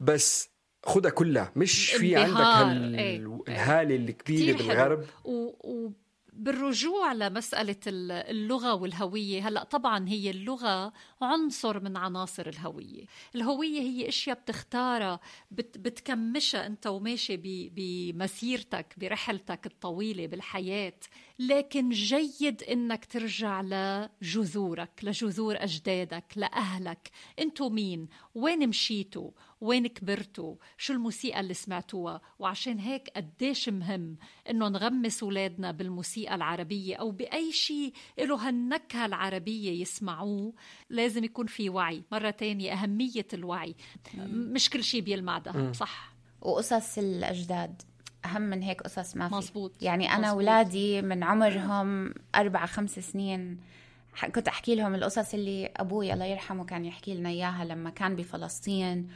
A: بس خدها كلها مش في عندك
C: انبهار،
A: هال-
C: إيه، إيه. الكبيرة
A: بالغرب
C: و... و... بالرجوع لمسألة ال- اللغة والهوية هلأ طبعا هي اللغة عنصر من عناصر الهوية. الهوية هي أشياء بتختارها بت... بتكمشها أنت وماشي. بمسيرتك برحلتك الطويلة بالحياة. لكن جيد أنك ترجع لجذورك لجذور أجدادك لأهلك. أنتوا مين؟ وين مشيتوا؟ وين كبرتوا؟ شو الموسيقى اللي سمعتوها؟ وعشان هيك قديش مهم إنه نغمس أولادنا بالموسيقى العربية أو بأي شيء له هالنكهة العربية يسمعوه. لازم يكون في وعي. مرة تانية أهمية الوعي. مش كل شيء بيلمع ذهب صح.
B: وقصص الأجداد. أهم من هيك قصص ما في.
C: مزبوط.
B: يعني أنا
C: مزبوط.
B: اولادي من عمرهم أربع خمس سنين. كنت أحكي لهم القصص اللي أبوي الله يرحمه كان يحكي لنا إياها لما كان بفلسطين.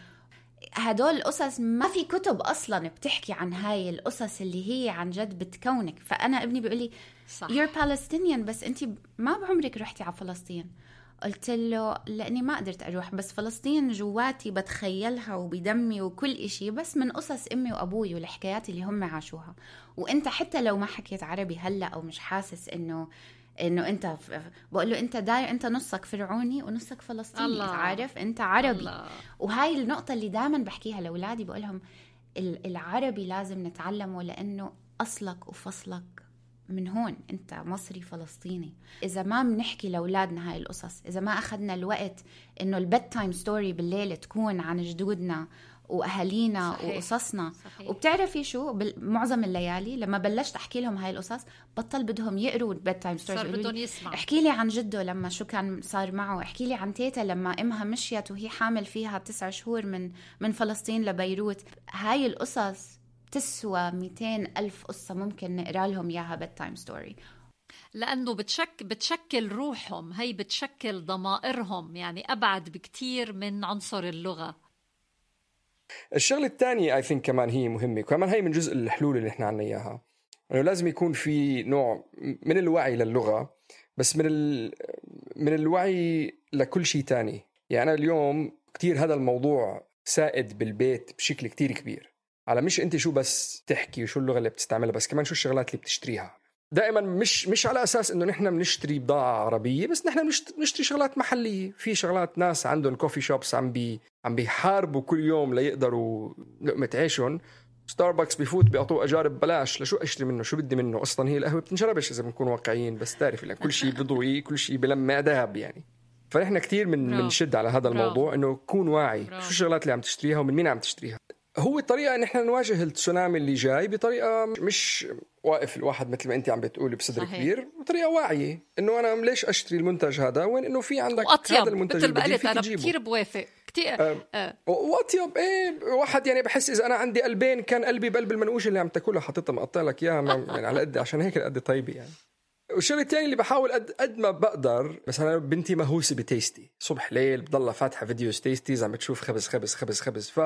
B: هدول القصص ما في كتب أصلا بتحكي عن هاي القصص اللي هي عن جد بتكونك. فأنا ابني بيقول لي
C: صح.
B: you're Palestinian بس انت ما بعمرك رحتي على فلسطين. قلت له لأني ما قدرت أروح بس فلسطين جواتي بتخيلها وبدمي وكل إشي بس من قصص أمي وأبوي والحكايات اللي هم عاشوها. وأنت حتى لو ما حكيت عربي هلأ أو مش حاسس إنه إنه أنت ف- بقول له أنت داير أنت نصك فرعوني ونصك فلسطيني
C: الله.
B: عارف أنت عربي
C: الله.
B: وهاي النقطة اللي دائما بحكيها لأولادي بقول لهم ال- العربي لازم نتعلمه لأنه أصلك وفصلك من هون أنت مصري فلسطيني إذا ما بنحكي لأولادنا هاي القصص إذا ما أخذنا الوقت إنه ال bedtime story بالليل تكون عن جدودنا وأهالينا
C: صحيح.
B: وقصصنا
C: صحيح.
B: وبتعرفي شو معظم الليالي لما بلشت أحكي لهم هاي القصص بطل بدهم يقروا ال bedtime stories
C: صار بدهم يسمعوا.
B: احكي لي عن جده لما شو كان صار معه احكي لي عن تيتا لما أمها مشيت وهي حامل فيها تسع شهور من من فلسطين لبيروت هاي القصص تسوى 200 ألف قصة ممكن نقرأ لهم إياها bedtime story
C: لأنه بتشك بتشكل روحهم هي بتشكل ضمائرهم يعني أبعد بكتير من عنصر اللغة
A: الشغلة الثانية I think كمان هي مهمة كمان هي من جزء الحلول اللي إحنا عنا إياها. إنه لازم يكون في نوع من الوعي للغة بس من ال... من الوعي لكل شيء تاني. يعني أنا اليوم كتير هذا الموضوع سائد بالبيت بشكل كتير كبير. على مش أنت شو بس تحكي وشو اللغة اللي بتستعملها بس كمان شو الشغلات اللي بتشتريها. دائما مش مش على أساس إنه نحن بنشتري بضاعة عربية بس نحن بنشت- بنشتري شغلات محلية. في شغلات ناس عندهم coffee shops عم بي عم بيحاربوا كل يوم ليقدروا لقمة عيشهم. ستاربكس بفوت بيعطوه أجار ببلاش لشو أشتري منه؟ شو بدي منه؟ أصلا هي القهوة بتنشربش إذا بنكون واقعيين بس تعرفي لك كل شيء بضوي كل شيء بلمع ذهب يعني. فنحن كثير من. بنشد على هذا. الموضوع إنه كون واعي. شو الشغلات اللي عم تشتريها ومن مين عم تشتريها؟ هو الطريقة ان إحنا نواجه التسونامي اللي جاي بطريقة مش واقف الواحد مثل ما انت عم بتقولي بصدر
C: صحيح.
A: كبير بطريقة واعية انه أنا ليش اشتري المنتج هذا وين انه في عندك هذا
C: وأطيب
A: المنتج
C: مثل ما قلت
A: أنا.
C: كثير بوافق كثير آه.
A: وأطيب إيه واحد يعني بحس إذا أنا عندي قلبين كان قلبي بقلب المنقوش اللي عم تاكلها حاططها مقطع لك إياها يعني على قد عشان هيك قد طيبة يعني والشغلة الثانية اللي بحاول قد قد ما بقدر مثلا بنتي مهووسة ب Tasty صبح ليل بضلها فاتحة videos Tasty's عم بتشوف خبز خبز خبز خبز ف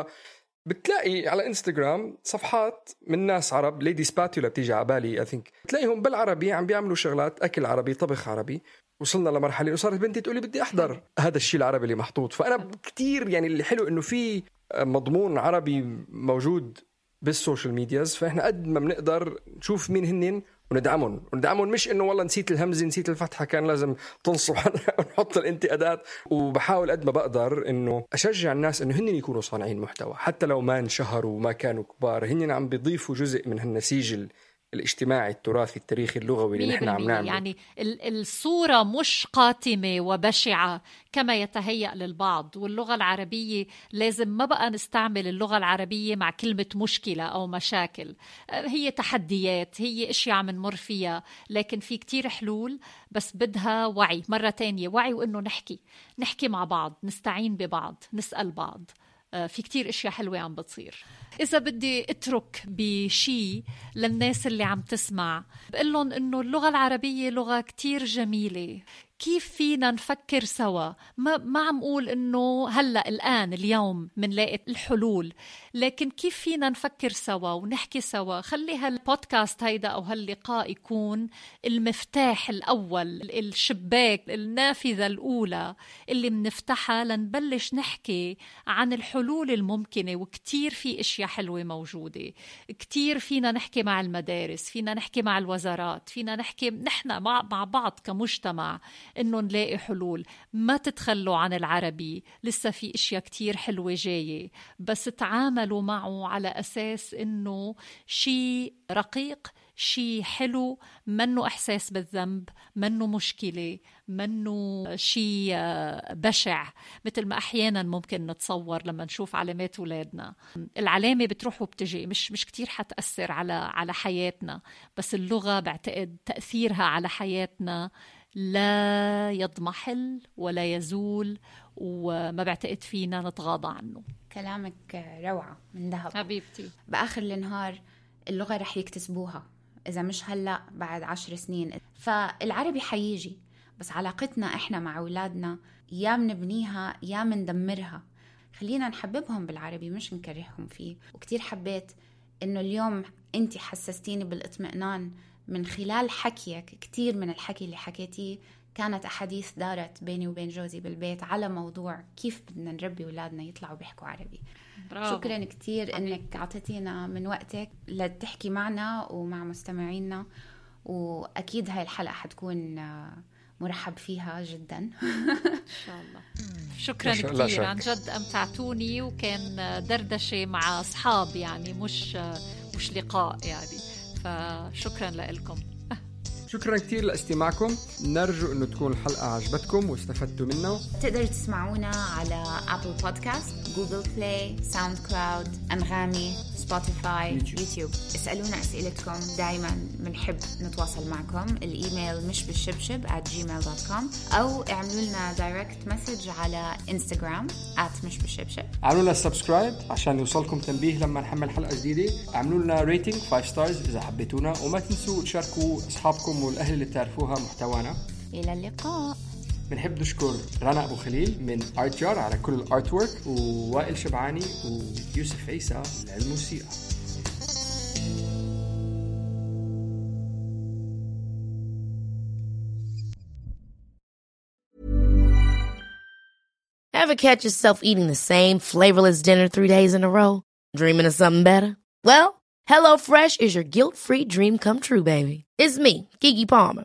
A: بتلاقي على انستغرام صفحات من ناس عرب Lady Spatula بتيجي على بالي I think بتلاقيهم بالعربي عم بيعملوا شغلات أكل عربي طبخ عربي. وصلنا لمرحلة إنه صارت بنتي تقولي بدي أحضر هذا الشيء العربي اللي محطوط. فأنا كتير يعني اللي حلو إنه في مضمون عربي موجود بال social medias فإحنا قد ما بنقدر نشوف مين هنن وندعمهم. وندعمهم مش إنه والله نسيت الهمزة نسيت الفتحة كان لازم تنصب ونحط الانتقادات. وبحاول قد ما بقدر إنه أشجع الناس إنه هن يكونوا صانعين محتوى. حتى لو ما انشهروا وما كانوا كبار هن عم بيضيفوا جزء من هالنسيج ال- الاجتماعي التراثي التاريخي اللغوي اللي نحن عم
C: 100%
A: نعمله.
C: يعني ال- الصورة مش قاتمة وبشعة كما يتهيأ للبعض واللغة العربية لازم ما بقى نستعمل اللغة العربية مع كلمة مشكلة أو مشاكل. هي تحديات هي أشياء عم نمر فيها لكن في كتير حلول بس بدها وعي. مرة تانية وعي وإنه نحكي نحكي مع بعض نستعين ببعض نسأل بعض. في كتير أشياء حلوة عم بتصير. إذا بدي أترك بشي للناس اللي عم تسمع بقول لهم إنه اللغة العربية لغة كتير جميلة. كيف فينا نفكر سوا؟ ما, ما عم أقول إنه هلأ الآن اليوم منلاقي الحلول لكن كيف فينا نفكر سوا ونحكي سوا؟ خلي هالبودكاست هيدا أو هاللقاء يكون المفتاح الأول الشباك النافذة الأولى اللي منفتحها لنبلش نحكي عن الحلول الممكنة وكتير في أشياء حلوة موجودة. كتير فينا نحكي مع المدارس فينا نحكي مع الوزارات فينا نحكي نحن مع, مع بعض كمجتمع انه نلاقي حلول. ما تتخلوا عن العربي لسه في إشياء كتير حلوة جاية. بس تعاملوا معه على أساس إنه شيء رقيق شيء حلو منه إحساس بالذنب منه مشكلة منه شيء آه، بشع. مثل ما أحيانا ممكن نتصور لما نشوف علامات اولادنا العلامة بتروح وبتجي مش مش كتير حتأثر على على حياتنا. بس اللغة بعتقد تأثيرها على حياتنا لا يضمحل ولا يزول وما بعتقد فينا نتغاضى عنه.
B: كلامك روعة من ذهب.
C: حبيبتي.
B: بآخر النهار اللغة رح يكتسبوها إذا مش هلأ بعد عشر سنين. فالعربي حيجي بس علاقتنا إحنا مع أولادنا يا منبنيها يا مندمرها. خلينا نحببهم بالعربي مش نكرههم فيه. وكتير حبيت إنه اليوم أنت حسستيني بالإطمئنان. من خلال حكيك كتير من الحكي اللي حكيتيه كانت أحاديث دارت بيني وبين جوزي بالبيت على موضوع كيف بدنا نربي أولادنا يطلعوا بيحكوا عربي.
C: برافو.
B: شكرا كثير إنك أعطيتينا من وقتك لتحكي معنا ومع مستمعينا وأكيد هاي الحلقة حتكون مرحب فيها جدا.
C: إن شاء الله. شكرا كثير. عن جد أمتعتوني وكان دردشة مع أصحاب يعني مش مش لقاء يعني. فشكرا لكم
A: شكرا كثير لإستماعكم. نرجو إنه تكون الحلقة عجبتكم واستفدتوا منها.
B: تقدروا تسمعونا على Apple Podcasts, Google Play, SoundCloud أنغامي. Spotify
A: YouTube.
B: YouTube اسألونا أسئلتكم دائما بنحب نتواصل معكم. الإيميل مش بالشبشب at gmail.com أو اعملوا لنا direct message على انستغرام at مش بالشبشب
A: اعملوا لنا subscribe عشان يوصلكم تنبيه لما نحمل حلقة جديدة. اعملوا لنا rating 5 stars إذا حبيتونا. وما تنسوا تشاركوا أصحابكم والأهل اللي بتعرفوهم محتوانا.
B: إلى اللقاء.
A: بنحب نشكر رنا ابو خليل من ارت جار على كل الارت وورك ووائل شبعاني ويوسف عيسى للموسيقى
D: Ever catch yourself eating the same flavorless dinner three days in a row? Dreaming of something better? Well, HelloFresh is your guilt-free dream come true, baby. It's me, Kiki Palmer.